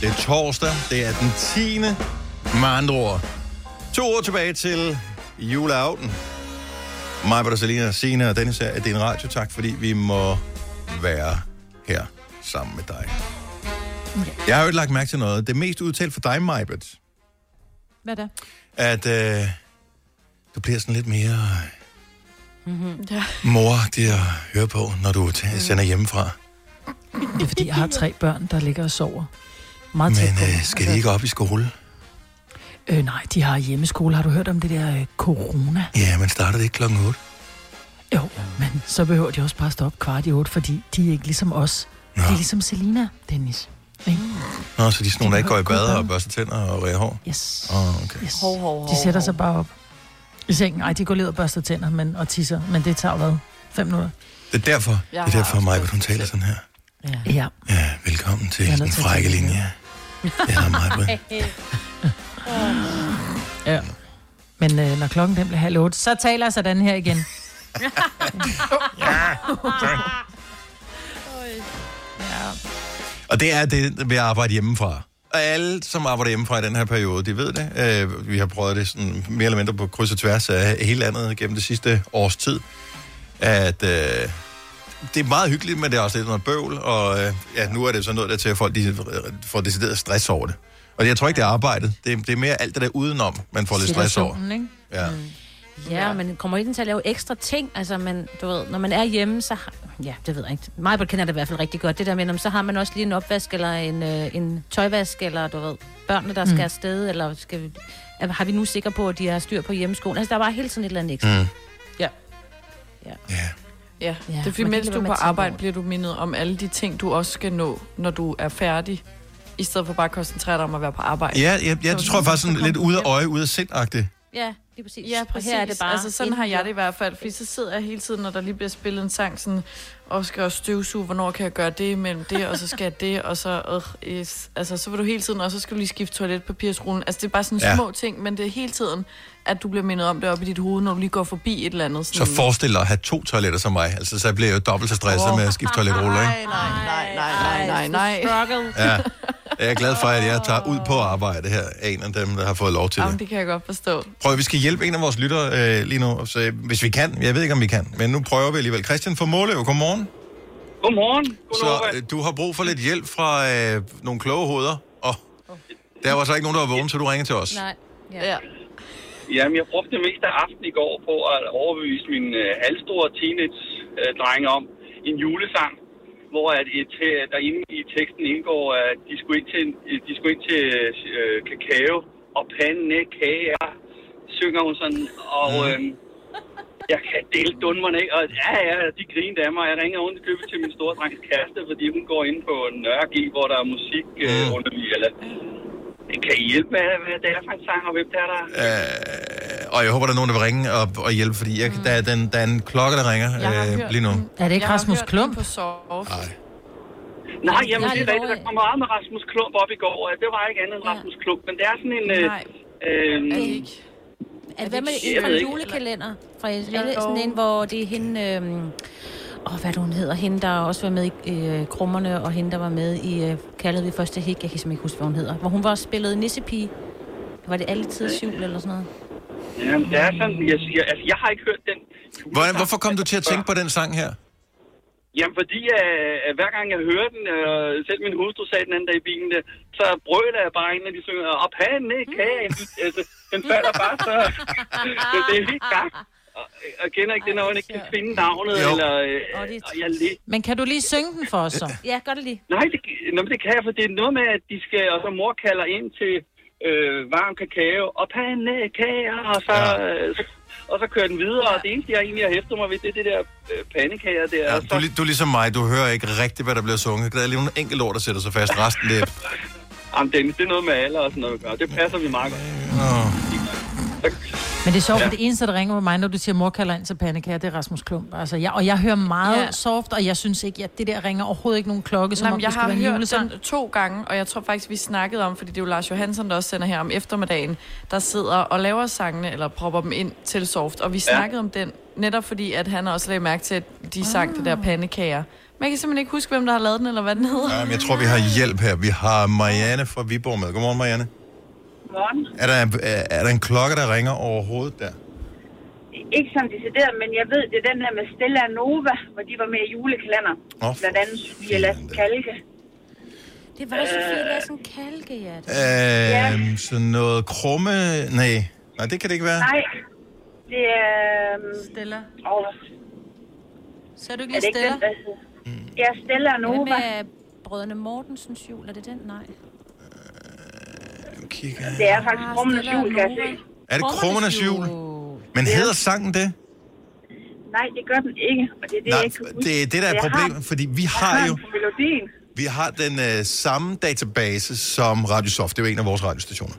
Det er torsdag. Det er den 10. Med andre ord. To år tilbage til juleaften. Mig, Britta, Selina, Sina og Dennis her er din radio. Tak, fordi vi må være her sammen med dig. Jeg har jo ikke lagt mærke til noget. Det er mest udtalt for dig, Majbet, Hvad da? at øh, du bliver sådan lidt mere Mm-hmm. Ja. mor at høre på, når du t- sender hjemmefra. Det er fordi, jeg har tre børn, der ligger og sover. Meget tæt Men på. øh, skal de ikke op i skole? Øh, nej, de har hjemmeskole. Har du hørt om det der øh, corona? Ja, men starter det ikke klokken 8? Jo, men så behøver de også bare stoppe kvart i otte, fordi de er ikke ligesom os. De er ligesom Selina, Dennis. Ikke? Nå, så de er sådan nogle, der ikke går i bad og børster tænder og ræger hår? Yes. Oh, okay. yes. Hov, hov, hov, de sætter sig bare op i sengen. Ej, de går ned og børster tænder men, og tisser, men det tager hvad? Fem minutter? Det er derfor, det er derfor mig, hun taler sådan her. Ja. ja. Ja, velkommen til den frække linje. Det er mig, ja. Men øh, når klokken den bliver halv otte, så taler jeg sådan her igen. ja, ja. Og det er det ved at arbejde hjemmefra. Og alle, som arbejder hjemmefra i den her periode, de ved det. Øh, vi har prøvet det sådan mere eller mindre på kryds og tværs af hele landet gennem det sidste års tid. At øh, det er meget hyggeligt, men det er også lidt noget bøvl. Og øh, ja, nu er det så noget der til, at folk de får decideret stress over det. Og jeg tror ikke, det er arbejdet. Det er, det er mere alt det der udenom, man får lidt stress over. Ikke? Ja. Ja, man kommer ikke til at lave ekstra ting. Altså, man, du ved, når man er hjemme, så har... Ja, det ved jeg ikke. Mig kender det i hvert fald rigtig godt. Det der med, om så har man også lige en opvask, eller en, øh, en tøjvask, eller du ved, børnene, der skal Mm. afsted, eller skal vi, er, har vi nu sikre på, at de har styr på hjemmeskolen? Altså, der er bare hele tiden et eller andet ekstra. Mm. Ja. Ja, Ja, det er fordi, mens du er på arbejde, bliver du mindet om alle de ting, du også skal nå, når du er færdig. I stedet for bare at koncentrere dig om at være på arbejde. Ja, ja, ja det tror jeg faktisk sådan lidt ude af øje, ude af sind-agtigt. Ja, lige præcis. Ja, Og præcis. her er det bare altså, sådan har jeg det i hvert fald. Fordi så sidder jeg hele tiden, når der lige bliver spillet en sang, sådan, og skal også støvsuge, hvornår kan jeg gøre det mellem det, og så skal jeg det, og så, øh, yes. altså, så vil du hele tiden, og så skal du lige skifte toiletpapirsrullen. Altså, det er bare sådan Ja. små ting, men det er hele tiden, at du bliver mindet om det op i dit hoved, når du lige går forbi et eller andet. Så forestil dig at have to toiletter som mig. Altså, så bliver jeg jo dobbelt så stresset med at skifte toiletruller, ikke? Nej, nej, nej, nej, nej, nej. Struggle. Ja. Jeg er glad for, at jeg tager ud på arbejde her. Er en af dem, der har fået lov til Jamen, det. det kan jeg godt forstå. Prøv, vi skal hjælpe en af vores lyttere øh, lige nu. Så, hvis vi kan. Jeg ved ikke, om vi kan. Men nu prøver vi alligevel. Christian fra Måløv, godmorgen. Godmorgen. Så øh, du har brug for lidt hjælp fra øh, nogle kloge hoveder. Og der var så ikke nogen, der var vågen, så du ringer til os. Nej. Ja. ja. Jamen, jeg brugte det meste af aftenen i går på at overbevise min øh, halvstore teenage-drenge om en julesang, hvor at et, der inde i teksten indgår, at de skulle ind til, de skulle ind til øh, kakao og pandekager, synger hun sådan, og øh, jeg kan dele dunmerne af, og ja, ja, de griner af mig. Jeg ringer rundt købet til min store drengs kæreste, fordi hun går ind på Nørre G, hvor der er musik øh, under eller kan I hjælpe med, hvad det er for en sang, og hvem det er, der... Øh, og jeg håber, der er nogen, der vil ringe og, og hjælpe, fordi jeg, der, er den, der er en klokke, der ringer øh, hørt lige nu. Er det ikke Jeg Rasmus Klump? På. Nej. Nej, jamen Jeg er det er rigtigt. Der kom meget med Rasmus Klump op i går, og det var ikke andet end Rasmus Klump, men det er sådan en... Øh, Nej. øh, Er det, hvad med Jeg en fra ved en ikke. julekalender? Fra, er det sådan en, hvor det er hende... Øhm, åh, hvad hun hedder? Hende, der også var med i øh, Krummerne, og hende, der var med i øh, Kaldet vi første hik. Jeg kan simpelthen ikke huske, hvad hun hedder. Hvor hun var spillet nissepige. Var det altid jul eller sådan noget? Jamen, det er sådan, jeg, jeg, altså, jeg har ikke hørt den. Hvordan, hvorfor kom du til at tænke på den sang her? Jamen, fordi uh, hver gang jeg hører den, uh, selv min hustru sagde den anden dag i bilen, der, så brøler jeg bare ind, når de synger, op hande, kage. Altså, den falder bare så... så det er helt gang. Og, kender ikke det, når man ikke kan finde navnet, Jo. eller... Og jeg lige... Men kan du lige synge den for os så? Ja, gør det lige. Nej, det, nå, men det kan jeg, for det er noget med, at de skal, og så mor kalder ind til øh, varm kakao og pandekager, og så, ja. øh, så, og så kører den videre, og det eneste, jeg egentlig har hæftet mig ved, det er det der øh, pandekager der. Ja, og du, er du er ligesom mig, du hører ikke rigtigt, hvad der bliver sunget. Der er lige nogle enkelte ord, der sætter sig fast. Resten, det er... Jamen, det, det er noget med alder og sådan noget at gøre. Det passer vi meget godt. Åh. Men det er sjovt, Ja. ja. det eneste, der ringer på mig, når du siger, mor kalder ind til pandekager, det er Rasmus Klump. Altså, jeg, og jeg hører meget Ja. ja. soft, og jeg synes ikke, at det der ringer overhovedet ikke nogen klokke, som Nå, om jeg det skulle har være hørt julesang. den to gange, og jeg tror faktisk, vi snakkede om, fordi det er jo Lars Johansson, der også sender her om eftermiddagen, der sidder og laver sangene, eller propper dem ind til soft. Og vi Ja. snakkede om den, netop fordi, at han også lagde mærke til, at de sang det der pandekager. Men jeg kan simpelthen ikke huske, hvem der har lavet den, eller hvad den hedder. Jamen, jeg tror, vi har hjælp her. Vi har Marianne fra Viborg med. Godmorgen, Marianne. Morgen. Er der, er, er der en klokke, der ringer overhovedet der? Ikke sådan decideret, men jeg ved, det er den der med Stella Nova, hvor de var med i julekalender. Åh, Blandt andet Sofie Lassen Kalke. Det var da Sofie Lassen Kalke, ja. Det. Øhm, sådan noget krumme... Nej. Nej, det kan det ikke være. Nej, det er... øhm, Stella. Åh, Ser du ikke er lige ikke den, Stella? der hedder? Ja, Stella Hvad Nova. med Brødrene Mortensens jul? Er det den? Nej. Kigger. Det er faktisk Krummenes Stella jul, kan jeg se. Er det krummernes jul? Men hedder sangen det? Nej, det gør den ikke, og det er det, Nej, jeg ikke kan huske. det er det, der er problemet, har- fordi vi har jo... melodien. Vi har den øh, samme database som Radiosoft. Det er jo en af vores radiostationer.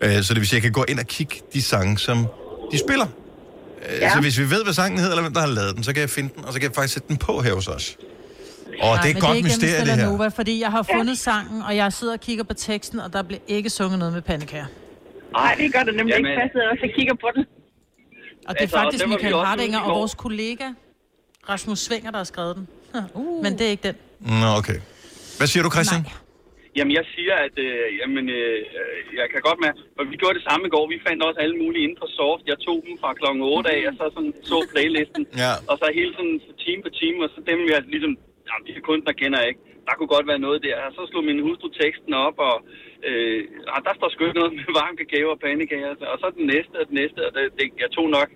Øh, så det vil sige, at jeg kan gå ind og kigge de sange, som de spiller. Øh, Ja. Så hvis vi ved, hvad sangen hedder, eller hvem der har lavet den, så kan jeg finde den, og så kan jeg faktisk sætte den på her hos os. Og det er et godt ikke mysterie, gennem det her. Nova, fordi jeg har fundet sangen, og jeg sidder og kigger på teksten, og der bliver ikke sunget noget med pandekager. Nej, det gør det nemlig Jamen. ikke. Jeg sidder også og kigger på den. Og det er Altså, faktisk Michael Hardinger og vores kollega, Rasmus Svinger, der har skrevet den. Uh. Men det er ikke den. Nå, okay. Hvad siger du, Christian? Jamen, jeg siger, at øh, jamen, øh, øh, jeg kan godt med, for vi gjorde det samme i går. Vi fandt også alle mulige inde på Soft. Jeg tog dem fra klokken 8 af, og så sådan, så playlisten. Ja. Og så hele sådan time på time, og så dem, jeg ligesom, jamen, de her kunstnere kender jeg ikke. Der kunne godt være noget der. Og så slog min hustru teksten op, og øh, ah, der står sgu noget med varm kakao og pandekager. Og så den næste og den næste, og det, det, jeg tog nok,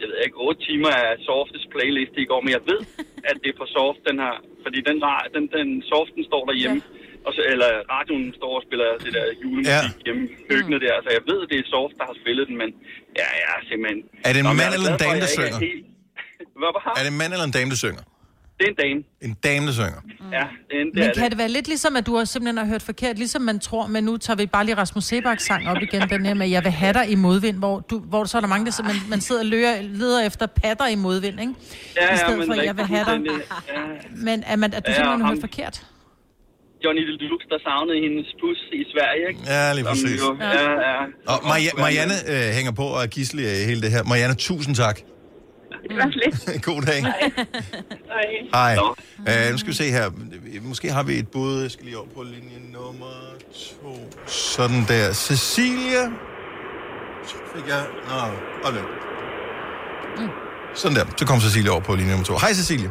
jeg ved ikke, 8 timer af Softes playliste i går, men jeg ved, at det er på Soft, den her, fordi den, den, den Soften står derhjemme. Ja. Og så, eller radioen står og spiller det der julemusik ja. hjemme i køkkenet der. Så jeg ved, at det er Soft, der har spillet den, men ja, ja, simpelthen... Er det en mand eller en for, dame, der synger? er helt- Hvad var Er det en mand eller en dame, der synger? Det er en dame. En dame, der synger. Ja, det, er- det Men er kan det. det være lidt ligesom, at du har simpelthen har hørt forkert, ligesom man tror, men nu tager vi bare lige Rasmus Sebaks sang op igen, den her med, jeg vil have dig i modvind, hvor, du, hvor så er der mange, der så man, man sidder og lører, leder efter patter i modvind, ikke? Ja, I stedet men for, jeg vil have dig. Ja. Men er, man, er du Ja, simpelthen har ham- hørt forkert? Johnny Deluxe, der savnede hendes pus i Sverige, ikke? Ja, lige Som præcis. Jo, ja, ja. Og Maria- Marianne øh, hænger på og er hele det her. Marianne, tusind tak. Lidt. God dag. Hej. Uh, nu skal vi se her. Måske har vi et bud. Jeg skal lige over på linje nummer to. Sådan der. Cecilia. Så fik jeg... Nå, hold lidt. Sådan der. Så kom Cecilia over på linje nummer to. Hej Cecilia.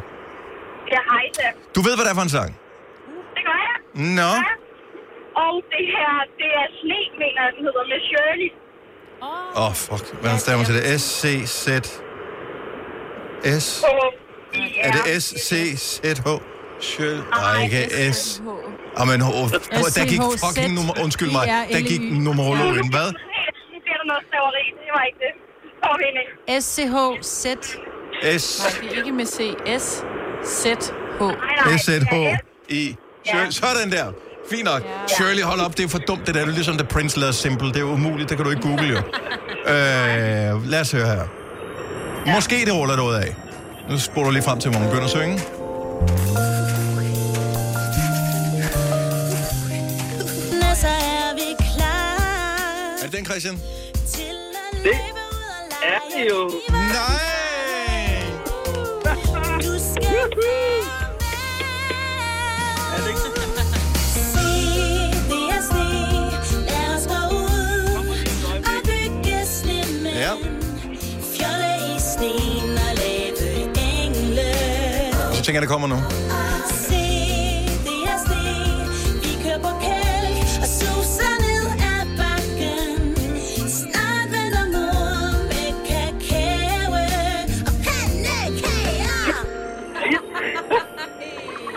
Ja, hej da. Du ved, hvad det er for en sang? Det gør jeg. Nå. Og det her, det er sne, mener den hedder, med Shirley. Åh, oh, fuck. Hvordan stemmer til det? S-C-Z... S... Er det S-C-Z-H? Sjøl... Nej, ikke S... Oh, der gik fucking nummer... Undskyld mig. Der gik numerologen. Hvad? Nu bliver der noget staveri, det var ikke det. Er. S-C-H-Z... S... Nej, det er ikke med C. S. Z. H. S-Z-H-I... Sådan der. Fint nok. Shirley, hold op. Det er for dumt, det der. Det er ligesom The Prince lavede Simple. Det er umuligt. Det kan du ikke google, jo. Øh, lad os høre her. Måske det ruller noget af. Nu spoler du lige frem til, hvor hun begynder at synge. Så er vi klar Er det den, Christian? Det er det jo. Nej! Du skal med kakao og pandekager.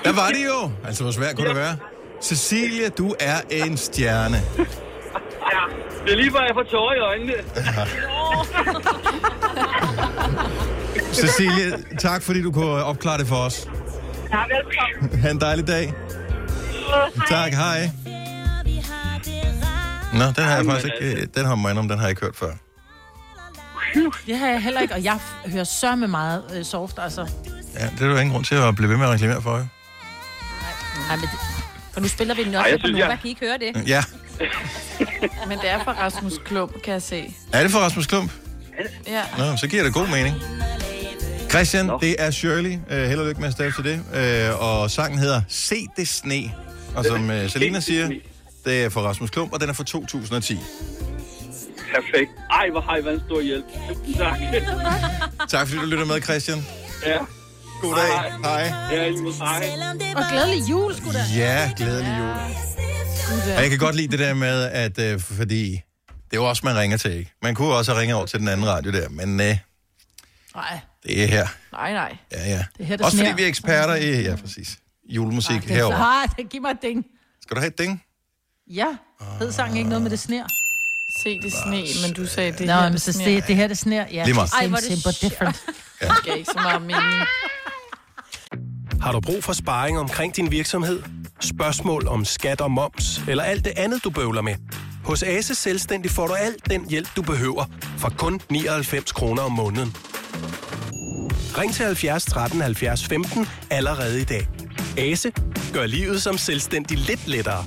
Der var det jo. Altså, hvor svært kunne det være? Cecilia, du er en stjerne. Ja, det er lige før, jeg får tårer i øjnene. Cecilia, tak fordi du kunne opklare det for os. Ja, velkommen. Ha' en dejlig dag. Tak, hej. Nå, den har jeg faktisk ikke, den har man om, den har jeg ikke hørt før. Det har jeg heller ikke, og jeg hører så med meget øh, soft, altså. Ja, det er jo ingen grund til at blive ved med at reklamere for, jo. Nej, men det, for nu spiller vi den også synes, Nova. jeg- Kan I ikke høre det? Ja. Men det er fra Rasmus Klump, kan jeg se. Er det for Rasmus Klump? Ja. Nå, så giver det god mening. Christian, det er Shirley. Uh, held og lykke med at stave til det. Uh, og sangen hedder Se det sne. Og som uh, Selina siger, det er for Rasmus Klump, og den er fra 2010. Perfekt. Ej, hvor har I været en stor hjælp. Tak. Tak fordi du lytter med, Christian. Ja. God dag. Hej. Ja, lige måde. hej. Og glædelig jul, skulle da. Ja, glædelig jul. Og jeg kan godt lide det der med, at øh, fordi det er jo også, man ringer til, ikke? Man kunne også have ringet over til den anden radio der, men øh, Nej, det er her. Nej, nej. Ja, ja. det er her, der Også fordi vi er eksperter i, ja præcis, julemusik det er herovre. Ah, det giv mig et ding. Skal du have et ding? Ja, hed sangen ikke noget med det sner? Se det sne, men du sagde det Nå, her, men det så sner. det, det her, det sner. Ja, Lige meget. Ej, hvor er det simple, different. Ja. Det gav ikke så meget mening. Har du brug for sparring omkring din virksomhed? Spørgsmål om skat og moms, eller alt det andet, du bøvler med? Hos Ase Selvstændig får du alt den hjælp, du behøver, for kun 99 kroner om måneden. Ring til 70 13 70 15 allerede i dag. Ase gør livet som selvstændig lidt lettere.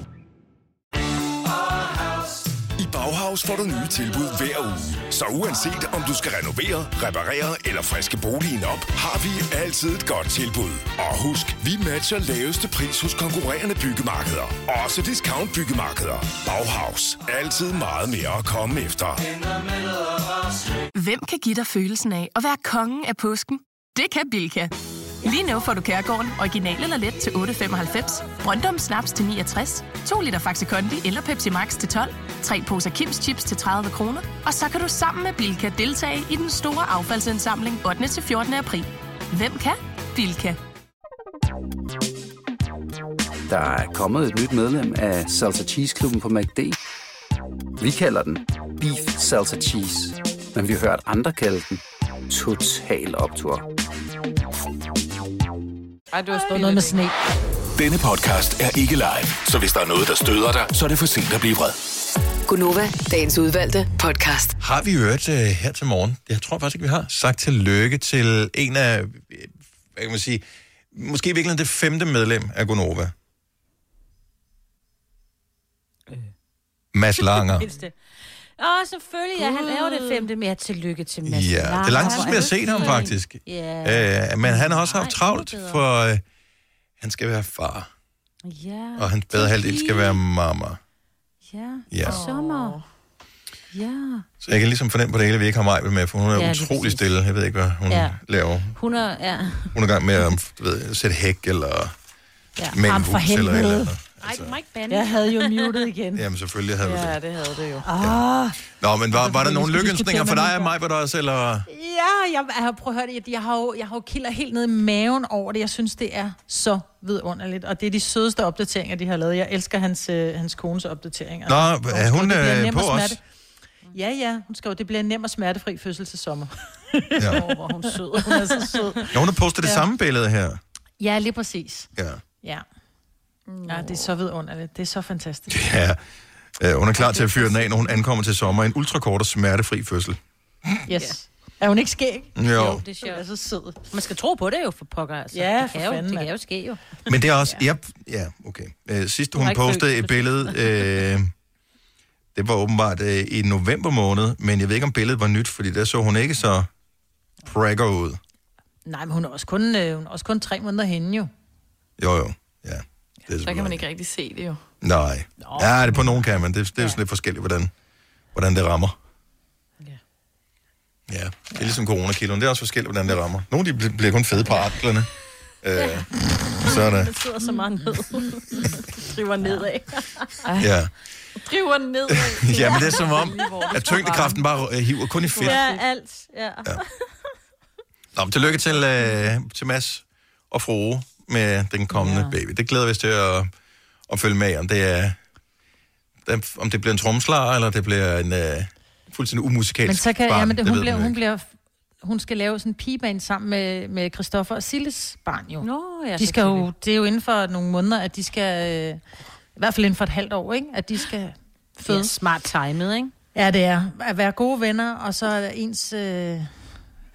Bauhaus får du nye tilbud hver uge. Så uanset om du skal renovere, reparere eller friske boligen op, har vi altid et godt tilbud. Og husk, vi matcher laveste pris hos konkurrerende byggemarkeder. Også discount byggemarkeder. Bauhaus. Altid meget mere at komme efter. Hvem kan give dig følelsen af at være kongen af påsken? Det kan Bilka! Lige nu får du Kærgården original eller let til 8.95, Brøndum Snaps til 69, 2 liter Faxi Kondi eller Pepsi Max til 12, 3 poser Kims Chips til 30 kroner, og så kan du sammen med Bilka deltage i den store affaldsindsamling 8. til 14. april. Hvem kan? Bilka. Der er kommet et nyt medlem af Salsa Cheese Klubben på MACD. Vi kalder den Beef Salsa Cheese, men vi har hørt andre kalde den Total Optor. Ej, du har Det var noget med sne. Denne podcast er ikke live, så hvis der er noget, der støder dig, så er det for sent at blive vred. Gunova, dagens udvalgte podcast. Har vi hørt uh, her til morgen, jeg tror faktisk ikke, vi har, sagt tillykke til en af, øh, hvad kan man sige, måske virkelig det femte medlem af Gonova. Mads Langer. Åh, selvfølgelig, ja, han er jo det femte mere. Tillykke til Mads Ja, det er lang tid, siden, vi har set ham faktisk. Ja. Uh, men han har også haft travlt, for uh, han skal være far, Ja. og hans bedre halvdel skal være mamma. Ja. Ja. Sommer. Ja. Så jeg kan ligesom fornemme på det hele, at vi ikke har mig med, for hun er Ja, ja, utrolig stille. Jeg ved ikke, hvad hun Ja. ja. laver. Hun er, ja. Hun er i gang med at ved, sætte hæk eller ja. male Ham for hus eller et eller andet. Du må ikke bande. Jeg havde jo muted igen. Jamen selvfølgelig havde du Ja, det. det havde det jo. Ah. Nå, men var, var der nogle skulle lykkeønskninger for dig og mig, var der også, eller? Ja, jeg, jeg har prøvet at høre det. Jeg har jo, jeg har jo kilder helt ned i maven over det. Jeg synes, det er så vidunderligt. Og det er de sødeste opdateringer, de har lavet. Jeg elsker hans, øh, hans kones opdateringer. Nå, er hun "Det bliver øh, nem på og os? smerte." Ja, ja. Hun skrev, det bliver en nem og smertefri fødsel til sommer. Ja. Åh, hvor hun sød. Hun er så sød. Ja, hun har postet det Ja. samme billede her. Ja, lige præcis. Ja. Ja. Ja, det er så vidunderligt. Det er så fantastisk. ja. Øh, hun er klar til at fyre den af, når hun ankommer til sommer. En ultrakort og smertefri fødsel. Yes. Er hun ikke skæg? Jo. det er sjovt. så sød. Man skal tro på det jo, for pokker. Altså. Ja, det for kan jo, fanden, det mand. kan jo ske jo. Men det er også... Ja, ja okay. Øh, sidst har hun ikke postede et billede... Øh, det var åbenbart øh, i november måned, men jeg ved ikke, om billedet var nyt, fordi der så hun ikke så pragger ud. Nej, men hun er også kun, øh, hun er også kun tre måneder henne jo. Jo, jo. Ja. Det er Så kan man ikke rigtig se det jo. Nej. Ja, det på nogen kan man. Det, det er jo sådan lidt forskelligt, hvordan, hvordan det rammer. Ja, det er ligesom coronakiloen. Det er også forskelligt, hvordan det rammer. Nogle de bl- bliver kun fede på arklerne. Øh, så er Det det. sidder så meget ned. Driver nedad. Ja. Driver ned. ja, men det er som om, at tyngdekraften bare øh, hiver kun i fedt. Ja, alt. Ja. Ja. Nå, men tillykke til, øh, til Mads og Frue med den kommende ja. baby. Det glæder vi os til at, at følge med om det er om det bliver en tromslag, eller det bliver en øh, fuldstændig umusikalsk Men så kan, barn. ja, men det, hun, ved bliver, hun, ikke. bliver, hun skal lave sådan en pigebane sammen med, med Christoffer og Silles barn jo. Nå, ja, de skal jo, det er jo inden for nogle måneder, at de skal, øh, i hvert fald inden for et halvt år, ikke? at de skal føde. Det er smart timet, ikke? Ja, det er. At være gode venner, og så er ens, øh,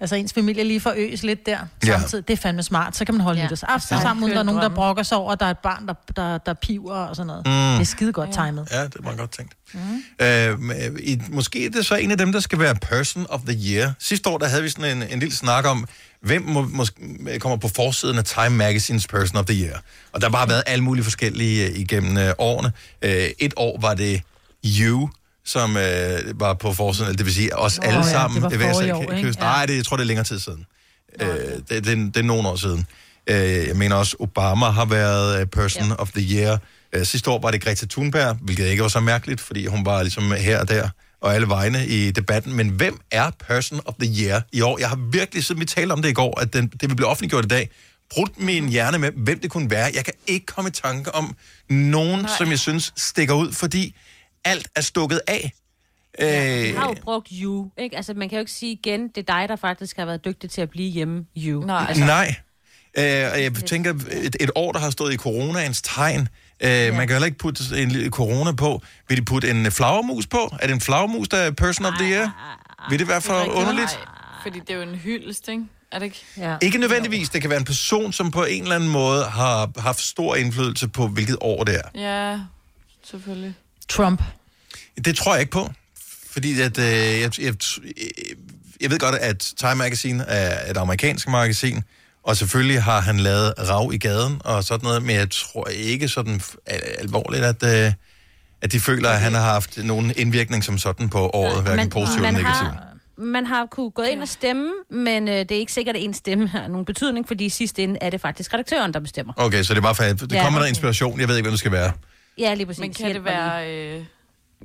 altså ens familie lige forøges lidt der Ja. samtidig. Det er fandme smart. Så kan man holde Ja. ja. nytårsaften Ja. sammen, uden der er nogen, der brokker sig over, at der er et barn, der, der, der piver og sådan noget. Mm. Det er skide godt timet. Ja, det var godt tænkt. Mm. Øh, i, måske er det så en af dem, der skal være Person of the Year. Sidste år, der havde vi sådan en, en lille snak om, hvem må, måske, kommer på forsiden af Time Magazines Person of the Year. Og der har bare været alle mulige forskellige øh, igennem øh, årene. Øh, et år var det You, som øh, var på forsiden, det vil sige os Åh, alle ja, sammen. det var forrige sige. år, ikke? Ja. Nej, det, jeg tror, det er længere tid siden. Øh, det, det, det er nogle år siden. Øh, jeg mener også, Obama har været øh, Person of the Year. Øh, sidste år var det Greta Thunberg, hvilket ikke var så mærkeligt, fordi hun var ligesom her og der og alle vegne i debatten. Men hvem er Person of the Year i år? Jeg har virkelig, siden vi talte om det i går, at den, det vil blive offentliggjort i dag, brudt min hjerne med, hvem det kunne være. Jeg kan ikke komme i tanke om nogen, Nej. som jeg synes stikker ud, fordi alt er stukket af. Øh, Jeg har jo brugt you, ikke? Altså, man kan jo ikke sige igen, det er dig, der faktisk har været dygtig til at blive hjemme, you. Nej. Altså, Nej. Øh, og jeg tænker, et, et år, der har stået i coronaens tegn, øh, ja. man kan heller ikke putte en lille corona på. Vil de putte en flagermus på? Er det en flagermus, der er person of the year? Vil det være for underligt? Fordi det er jo en hyldest, ikke? Er det ikke? Ja. Ikke nødvendigvis. Det kan være en person, som på en eller anden måde har haft stor indflydelse på, hvilket år det er. Ja, selvfølgelig. Trump. Det tror jeg ikke på. Fordi at, øh, jeg, jeg, jeg ved godt, at Time Magazine er et amerikansk magasin, og selvfølgelig har han lavet rav i gaden og sådan noget, men jeg tror ikke sådan al- alvorligt, at, øh, at de føler, at han har haft nogen indvirkning som sådan på året, hverken positiv eller man negativ. har, man har kunne gå ind og stemme, men øh, det er ikke sikkert, at en stemme har nogen betydning, fordi i sidste ende er det faktisk redaktøren, der bestemmer. Okay, så det er bare for, at det Ja, kommer der okay. inspiration. Jeg ved ikke, hvad det skal være. Ja, lige præcis. Men kan det være, øh,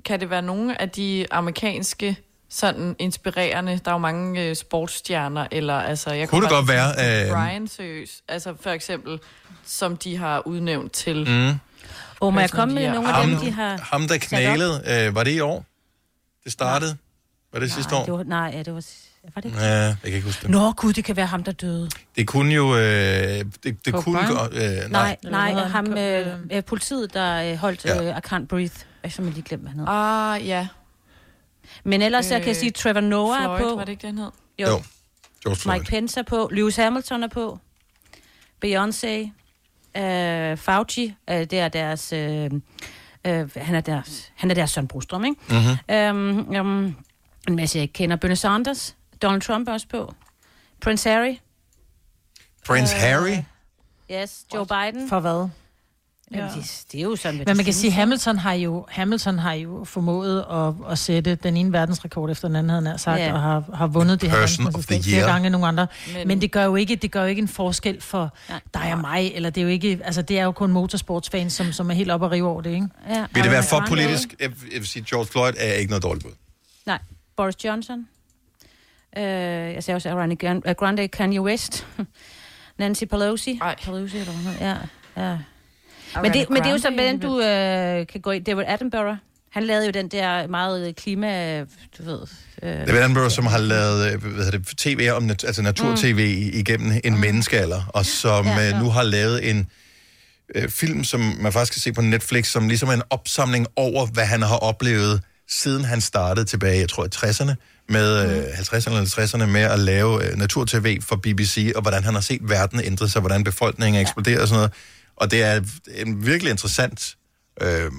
kan det være nogle af de amerikanske sådan inspirerende, der er jo mange øh, sportsstjerner, eller altså... Jeg Kunne det bare godt være, øh, Brian seriøst, altså for eksempel, som de har udnævnt til... Mm. Og må jeg komme med nogle af Ham, dem, de har ham der knælede, øh, var det i år? Det startede? Var det sidste Nej, år? det var, nej, ja, det var... Var det ikke? Ja, jeg kan ikke huske det. Nå, gud, det kan være ham, der døde. Det kunne jo... Øh, det det kunne gå... Øh, nej. Nej, nej, ham, øh, øh, politiet, der øh, holdt Ja. øh, I Can't Breathe. Jeg har lige glemt, hvad han hed. Ah, ja. Men ellers øh, jeg kan jeg sige, Trevor Noah Floyd, er på. var det ikke den hed? Jo. Jo, George Floyd. Mike Pence er på. Lewis Hamilton er på. Beyoncé. Øh, Fauci. Øh, det er deres... Øh, øh, han, er deres han er deres Søren Brostrøm, ikke? Mhm. Øhm, øhm, en masse, jeg ikke kender. Bernie Sanders. Donald Trump er også på. Prince Harry. Prince Øh, Harry? Yes, Joe Biden. For hvad? Jamen, det, det er jo sådan, hvad Men man kan sige? Hamilton har jo, Hamilton har jo formået at, at sætte den ene verdensrekord efter den anden, havde han sagt, Ja. ja. og har, har vundet det her Person of the verdensmesterskab flere gange end nogle andre. Men- Men, det, gør jo ikke, det gør jo ikke en forskel for dig og mig, eller det er jo ikke, altså det er jo kun motorsportsfans, som, som er helt oppe og rive over det, ikke? Ja. Vil det være for politisk? Jeg, jeg vil sige, George Floyd er ikke noget dårligt bud. Nej, Boris Johnson. Øh, jeg sagde også Ariana Grande, Kanye West. Nancy Pelosi. Ej. Pelosi, eller hvad. Ja, ja. Men det, men det er jo så, hvordan du øh, kan gå i. David Attenborough. Han lavede jo den der meget klima, du ved... Øh, Det er Attenborough, som har lavet øh, hvad hedder det, tv om nat- altså natur-tv mm. igennem en mm. menneskealder, og som Ja, ja, ja. ja. nu har lavet en øh, film, som man faktisk kan se på Netflix, som ligesom er en opsamling over, hvad han har oplevet, siden han startede tilbage, jeg tror i 60'erne, med øh, 50'erne eller 60'erne, med at lave øh, natur-tv for BBC, og hvordan han har set verden ændre sig, hvordan befolkningen er eksploderet og sådan noget. Og det er en virkelig interessant øh,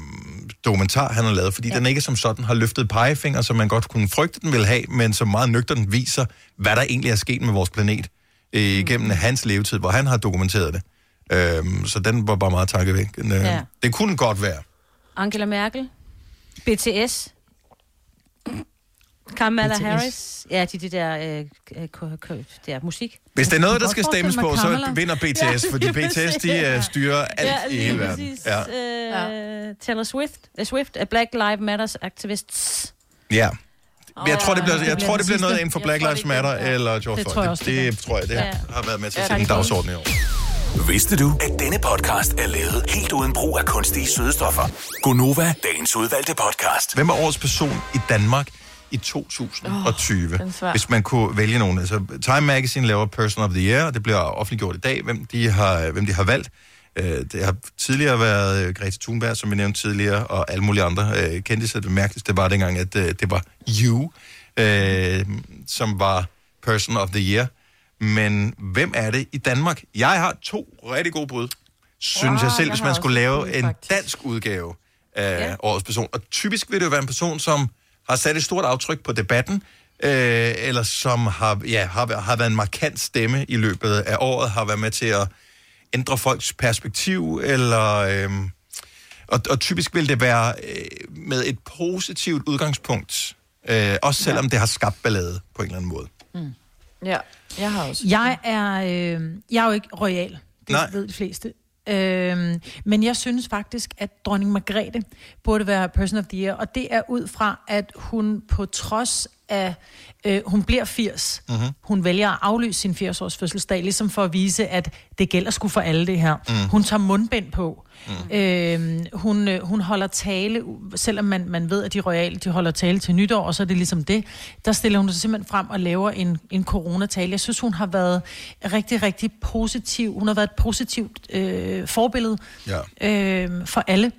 dokumentar, han har lavet, fordi ja. den ikke som sådan har løftet pegefinger, som man godt kunne frygte, den ville have, men som meget nøgternt viser, hvad der egentlig er sket med vores planet øh, gennem hans levetid, hvor han har dokumenteret det. Øh, så den var bare meget takkevækkende. Ja. Det kunne godt være. Angela Merkel. BTS. Kamala BTS. Harris. Ja, de, de der, øh, øh, k- k- der musik. Hvis det er noget, der skal stemmes på, så vinder BTS, Ja, fordi BTS, de præcis. øh, styrer alt i hele verden. Ja. Ja. Uh, Taylor Swift, uh, Swift, a Black Lives Matters activists. ja. Men jeg tror, det bliver, jeg tror, det bliver noget inden for Black Lives Matter ja. eller George Det Floyd. tror jeg Det, også, det det tror jeg, det Ja. har været med til Ja, at sætte en er dagsorden i år. Vidste du, at denne podcast er lavet helt uden brug af kunstige sødestoffer? Gonova, dagens udvalgte podcast. Hvem er årets person i Danmark i 2020? Åh, den er svær. hvis man kunne vælge nogen. Altså, Time Magazine laver Person of the Year, og det bliver offentliggjort i dag, hvem de har, hvem de har valgt. Øh, Det har tidligere været øh, Greta Thunberg, som vi nævnte tidligere, og alle mulige andre øh, kendte sig. Det mærkeligste var dengang, at det var You, som var Person of the Year. Men hvem er det i Danmark? Jeg har to rigtig gode bud, synes Wow, jeg selv, jeg hvis man skulle lave en faktisk. dansk udgave af ja. årets person. Og typisk vil det jo være en person, som har sat et stort aftryk på debatten, øh, eller som har, ja, har, har været en markant stemme i løbet af året, har været med til at ændre folks perspektiv, eller... Øh, og, og typisk vil det være øh, med et positivt udgangspunkt, øh, også selvom ja. det har skabt ballade på en eller anden måde. Ja, jeg har også. Jeg er, øh, jeg er jo ikke royal. Det. Nej. ved de fleste. Øhm, men jeg synes faktisk, at dronning Margrethe burde være person of the year, og det er ud fra, at hun på trods af, øh, hun bliver 80, Mhm. hun vælger at aflyse sin 80-års fødselsdag, ligesom for at vise, at det gælder sgu for alle det her. Mm. Hun tager mundbind på. Mm. Øhm, hun, øh, hun holder tale, selvom man, man ved, at de royale de holder tale til nytår, og så er det ligesom det. Der stiller hun sig simpelthen frem og laver en, en coronatale. Jeg synes, hun har været rigtig, rigtig positiv. Hun har været et positivt øh, forbillede Ja. øh, for alle.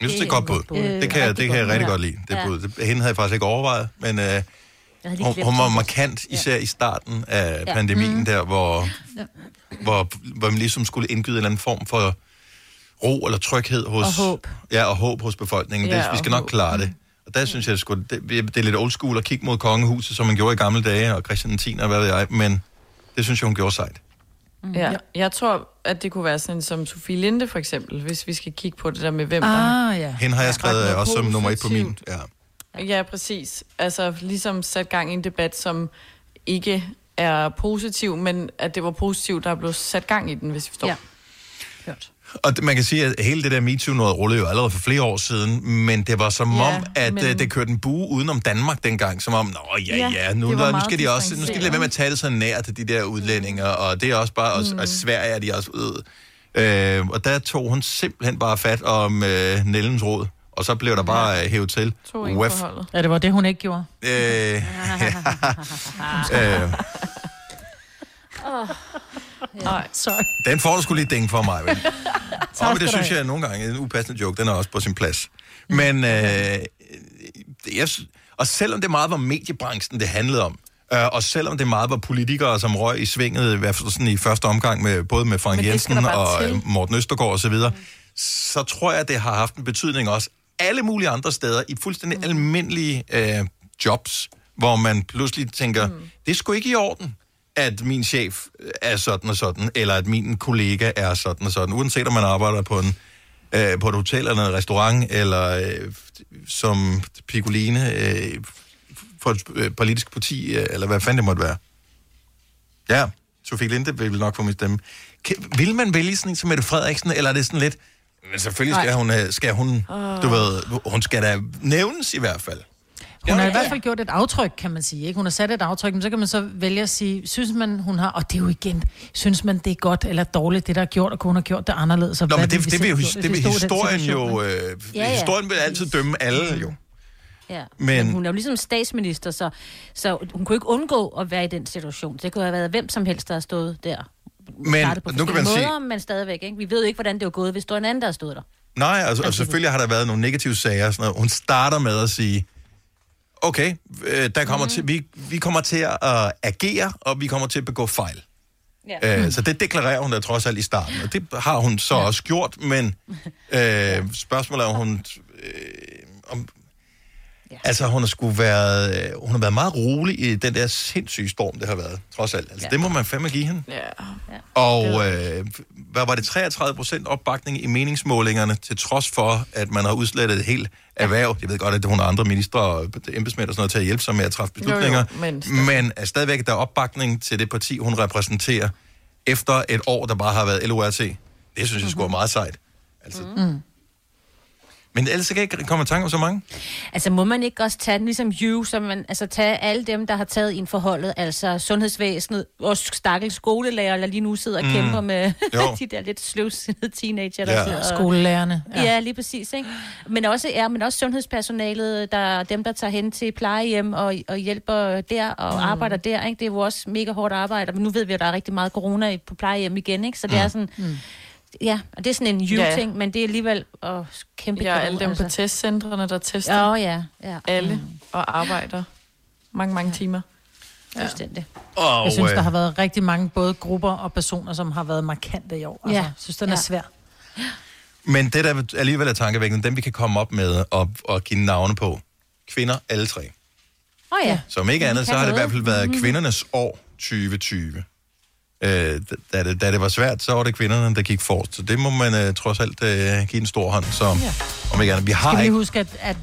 Jeg synes, det er godt bud. Øh, det kan, jeg, rigtig det kan jeg godt. rigtig godt lide. Det bud. Hende havde jeg faktisk ikke overvejet, men øh, havde lige hun, hun var markant, især i starten af Ja. pandemien Mhm. der, hvor, Ja. hvor, hvor man ligesom skulle indgyde en eller anden form for ro eller tryghed hos... Og håb. Ja, og håb hos befolkningen. Ja, det, vi skal nok håb. klare det. Og der synes jeg, sgu, det, det er lidt old school at kigge mod kongehuset, som man gjorde i gamle dage, og Christian 10 og hvad ved jeg, men det synes jeg, hun gjorde sejt. Ja. Jeg tror, at det kunne være sådan som Sofie Linde, for eksempel, hvis vi skal kigge på det der med, hvem der Ah, ja. Hende har jeg skrevet også som nummer et på min. positivt. Ja. Ja, præcis. Altså ligesom sat gang i en debat, som ikke er positiv, men at det var positivt, der blev sat gang i den, hvis vi forstår. Ja. Og det- man kan sige, at hele det der MeToo noget rullede jo allerede for flere år siden, men det var som Ja, om, at men- men... det kørte en bue udenom Danmark dengang, som om, nå ja, Ja, ja, nu, det var nu skal de også, nu skal de lade være med at tage det så nært, de der udlændinger, og det er også bare, mm. og Sverige er de også ud. Øh, og der tog hun simpelthen bare fat om øh, Nellens råd, og så blev der bare ja. hævet til. To en. Ja, det var det, hun ikke gjorde. Øh, øh, Oh. Nej, sorry. Den får du skulle lige ding for mig, vel? Tak Og men det synes jeg nogle gange er en upassende joke. Den er også på sin plads. Men, øh, jeg, sy- og selvom det meget var mediebranchen, det handlede om, øh, og selvom det meget var politikere, som røg i svinget, i hvert fald sådan i første omgang, med, både med Frank Jensen og til. øh, Morten Østergaard osv., mm. så tror jeg, det har haft en betydning også alle mulige andre steder, i fuldstændig mm. almindelige øh, jobs, hvor man pludselig tænker, mm. det er sgu ikke i orden at min chef er sådan og sådan, eller at min kollega er sådan og sådan, uanset om man arbejder på en øh, på et hotel eller en restaurant, eller øh, som Piccoline øh, for et øh, politisk parti, øh, eller hvad fanden det måtte være. Ja, Sofie Linde vil nok få min stemme. Kan, vil man vælge sådan en som Mette Frederiksen, eller er det sådan lidt... Men selvfølgelig skal Nej. hun, øh, skal hun, Åh. du ved, hun skal da nævnes i hvert fald. Hun har i hvert fald gjort et aftryk, kan man sige. Ikke? Hun har sat et aftryk, men så kan man så vælge at sige, synes man, hun har, og det er jo igen, synes man, det er godt eller dårligt, det der er gjort, og kunne hun har gjort det anderledes. og Nå, men det, vi det, vil, jo, det hvis vil historien jo... Øh, Ja, ja. Historien vil altid dømme alle jo. Ja. Men- Men, men hun er jo ligesom statsminister, så, så hun kunne ikke undgå at være i den situation. Det kunne have været hvem som helst, der har stået der. Men Startet på nu kan man sige- måder, men stadigvæk. Ikke? Vi ved ikke, hvordan det var gået, hvis der var en anden, der stod der. Nej, altså, og selvfølgelig har der været nogle negative sager. Sådan noget. Hun starter med at sige, okay, øh, der kommer mm. til, vi, vi kommer til at agere, og vi kommer til at begå fejl. Ja. Øh, så det deklarerer hun da trods alt i starten, og det har hun så ja. også gjort, men øh, spørgsmålet er, om hun... Øh, om, Ja. Altså, hun har, sgu været, øh, hun har været meget rolig i den der sindssyge storm, det har været, trods alt. Altså, ja. Ja. det må man fandme give hende. Ja. Og øh, hvad var det, 33 procent opbakning i meningsmålingerne, til trods for, at man har udslettet et helt erhverv. Jeg ved godt, at hun har andre ministre og embedsmænd og sådan noget til at hjælpe sig med at træffe beslutninger. Jo, jo, men men er stadigvæk der er opbakning til det parti, hun repræsenterer, efter et år, der bare har været LORT. Det synes jeg sgu er meget sejt. Altså, Mm. Men ellers kan jeg ikke komme i tanke om så mange. Altså må man ikke også tage den ligesom you, så man, altså tage alle dem, der har taget ind forholdet, altså sundhedsvæsenet, og stakkels skolelærer, der lige nu sidder og Mm. kæmper med de der lidt sløvsindede teenager, der Ja. sidder og... Skolelærerne, Ja. ja. lige præcis, ikke? Men også, ja, men også sundhedspersonalet, der dem, der tager hen til plejehjem og, og hjælper der og Mm. arbejder der, ikke? Det er jo også mega hårdt arbejde, men nu ved vi, at der er rigtig meget corona i- på plejehjem igen, ikke? Så det Mm. er sådan... Mm. Ja, og det er sådan en Ja. you-ting, men det er alligevel åh, kæmpe Ja, alle dem på testcentrene, der tester. Ja, ja, ja. Alle Mm. og arbejder mange, mange timer. Fuldstændig. Og, Jeg synes, øh, der har været rigtig mange både grupper og personer, som har været markante i år. Altså, Ja. jeg synes, den er Ja. svær. Men det, der alligevel er tankevækkende, dem vi kan komme op med og, og give navne på. Kvinder, alle tre. Åh oh, ja. Som ikke andet, så har det i hvert fald været Mhm. kvindernes år 2020. Øh, da, det, da det var svært, så var det kvinderne, der gik forrest. Så det må man øh, trods alt øh, give en stor hånd. Så Ja. om ikke andet. Vi Skal har vi lige ikke... huske, at, at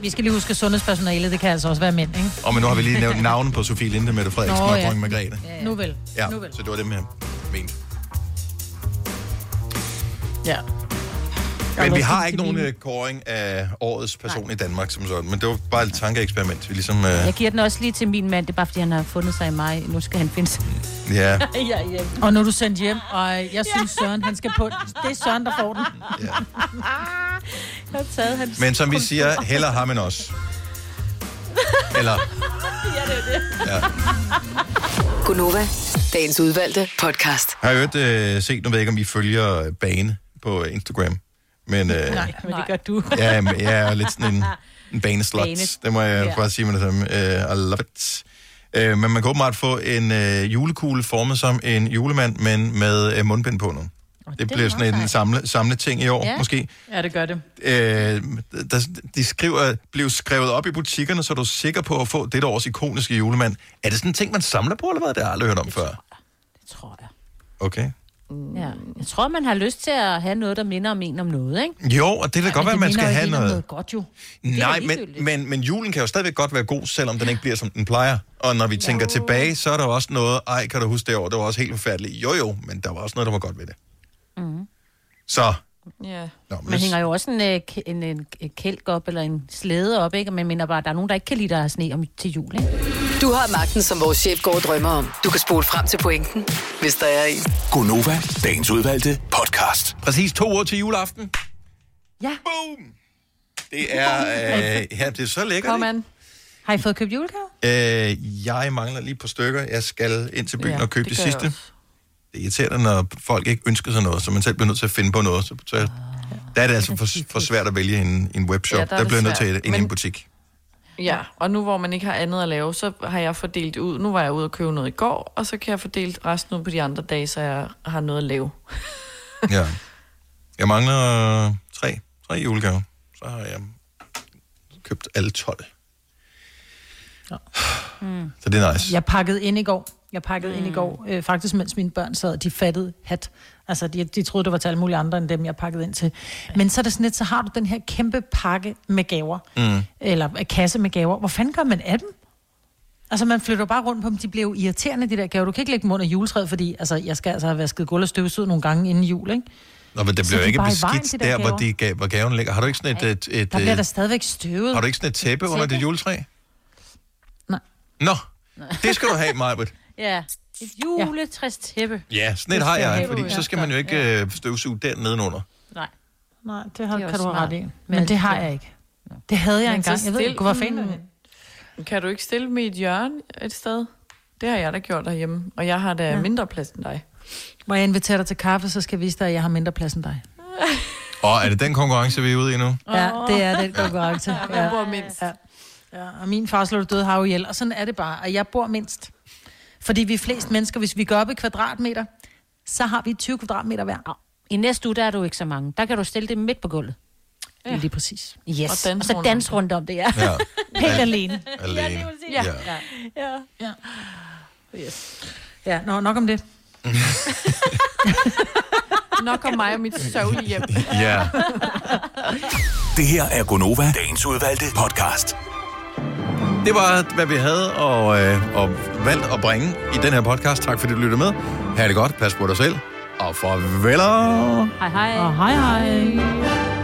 vi skal lige huske, at sundhedspersonalet, det kan altså også være mænd, ikke? Og men nu har vi lige nævnt navnet på Sofie Linde, Mette Frederiksen Nå, og ja. Dronning Margrethe. Ja. Nu vel. Ja, Nu vel. så det var dem, jeg mente. Ja. Men vi har ikke nogen øh, kåring af årets person Nej. i Danmark som sådan. Men det var bare et tankeeksperiment. Vi ligesom... Øh, Jeg giver den også lige til min mand, det er bare, fordi han har fundet sig i mig. Nu skal han finde sig. ja. ja, ja. Og nu er du sendt hjem, og jeg synes, Søren, han skal på... Det er Søren, der får den. Ja. Jeg har taget hans Men som vi siger, heller har man også. Eller... ja, det er det. Ja. Gunova, dagens udvalgte podcast. Har jeg hørt øh, set, nu ved jeg ikke, om I følger Bane på Instagram. Men, øh, Nej, men det gør du. ja, men jeg er lidt sådan en, en baneslut. Bane. Det må jeg Ja. bare sige med det samme. Uh, I love it. Uh, men man kan åbenbart få en uh, julekugle formet som en julemand, men med uh, mundbind på nu. Det det bliver er sådan en samle, samle ting i år, Ja. måske. Ja, det gør det. Øh, der, de skriver, blev skrevet op i butikkerne, så du er sikker på at få dette års ikoniske julemand. Er det sådan en ting, man samler på, eller hvad? Det har jeg aldrig hørt om før. Det tror jeg. Okay. Ja. Jeg tror, man har lyst til at have noget, der minder om en om noget, ikke? Jo, og det kan godt være, at man skal have noget. noget godt, jo. Det Nej, men, men, men julen kan jo stadigvæk godt være god, selvom den ikke bliver, som den plejer. Og når vi tænker tilbage, så er der jo også noget, ej, kan du huske det år, det var også helt forfærdeligt. Jo, jo, men der var også noget, der var godt ved det. Mm. Så, Ja. Nå, men Man hænger jo også en, øh, en, en, en kælk op, eller en slæde op, ikke? Men jeg mener bare, at der er nogen, der ikke kan lide, der er sne om til jul, ikke? Du har magten, som vores chef går og drømmer om. Du kan spole frem til pointen, hvis der er en. Gonova, dagens udvalgte podcast. præcis to uger til juleaften. Ja. Boom! Det er, øh, ja, det er så lækkert, Kom an. Har I fået købt julegave? Øh, jeg mangler lige et par stykker. Jeg skal ind til byen Ja, og købe det det, sidste. Det er irriterende, når folk ikke ønsker sig noget, så man selv bliver nødt til at finde på noget. Så, så der er det altså for, for svært at vælge en, en webshop. Ja, Ja, der der, er bliver nødt til svært. at ind i Men- en butik. Ja, og nu hvor man ikke har andet at lave, så har jeg fordelt ud. Nu var jeg ude og købe noget i går, og så kan jeg fordele resten ud på de andre dage, så jeg har noget at lave. Ja. Jeg mangler tre, tre julegaver. Så har jeg købt alle 12. Mm. Så det er nice. Jeg pakkede ind i går. Jeg pakkede mm. ind i går, øh, faktisk mens mine børn sad, de fattede hat. Altså, de, de troede, det var til alle mulige andre end dem, jeg pakkede ind til. Men så er det sådan lidt, så har du den her kæmpe pakke med gaver, Mm. eller øh, kasse med gaver. Hvor fanden gør man af dem? Altså, man flytter bare rundt på dem. De bliver jo irriterende, de der gaver. Du kan ikke lægge dem under juletræet, fordi altså, jeg skal altså have vasket gulv og støvsud nogle gange inden jul, ikke? Nå, men det bliver jo ikke i vejen, beskidt de der der, hvor, de gav, hvor gaven ligger. Har du ikke sådan et... et, et, Der bliver et der stadigvæk støvet. har du ikke sådan et tæppe under Tæppe? dit juletræ? Nej. Nå, det skal du have, Majbert. Ja. Et juletræstæppe. Ja, sådan et Det har jeg, jeg fordi så skal man jo ikke øh, støvsuge der nedenunder. Nej. Nej, det, har, Det kan du have ret smart. i. Men, det har jeg ikke. Det havde jeg Men engang. Jeg ved ikke, hvor fanden det? Kan du ikke stille dem i et hjørne et sted? Det har jeg da gjort derhjemme, og jeg har da Ja. ja. mindre plads end dig. Må jeg invitere dig til kaffe, så skal jeg vise dig, at jeg har mindre plads end dig. Og er det den konkurrence, vi er ude i nu? Ja, det er den konkurrence. Ja, hvem bor mindst? Ja. ja. Og min far slog døde har jo ihjel, og sådan er det bare. Og jeg bor mindst. Fordi vi er flest mennesker, hvis vi går op i kvadratmeter, så har vi 20 kvadratmeter hver. I næste uge, der er du ikke så mange. Der kan du stille det midt på gulvet. Ja. Lige præcis. Yes. Og Og, dans så rundt dans rundt om det, ja. Ja. Helt alene. Alene. Ja. Ja. Ja. ja. ja. Yes. Ja, nå, nok om det. Nok om mig og mit sørgelige hjem. Ja. Det her er Gonova, dagens udvalgte podcast. Det var, hvad vi havde og, øh, og valgt at bringe i den her podcast. Tak fordi du lyttede med. Ha' det godt. Pas på dig selv. Og farveler. Hej hej. Og hej hej.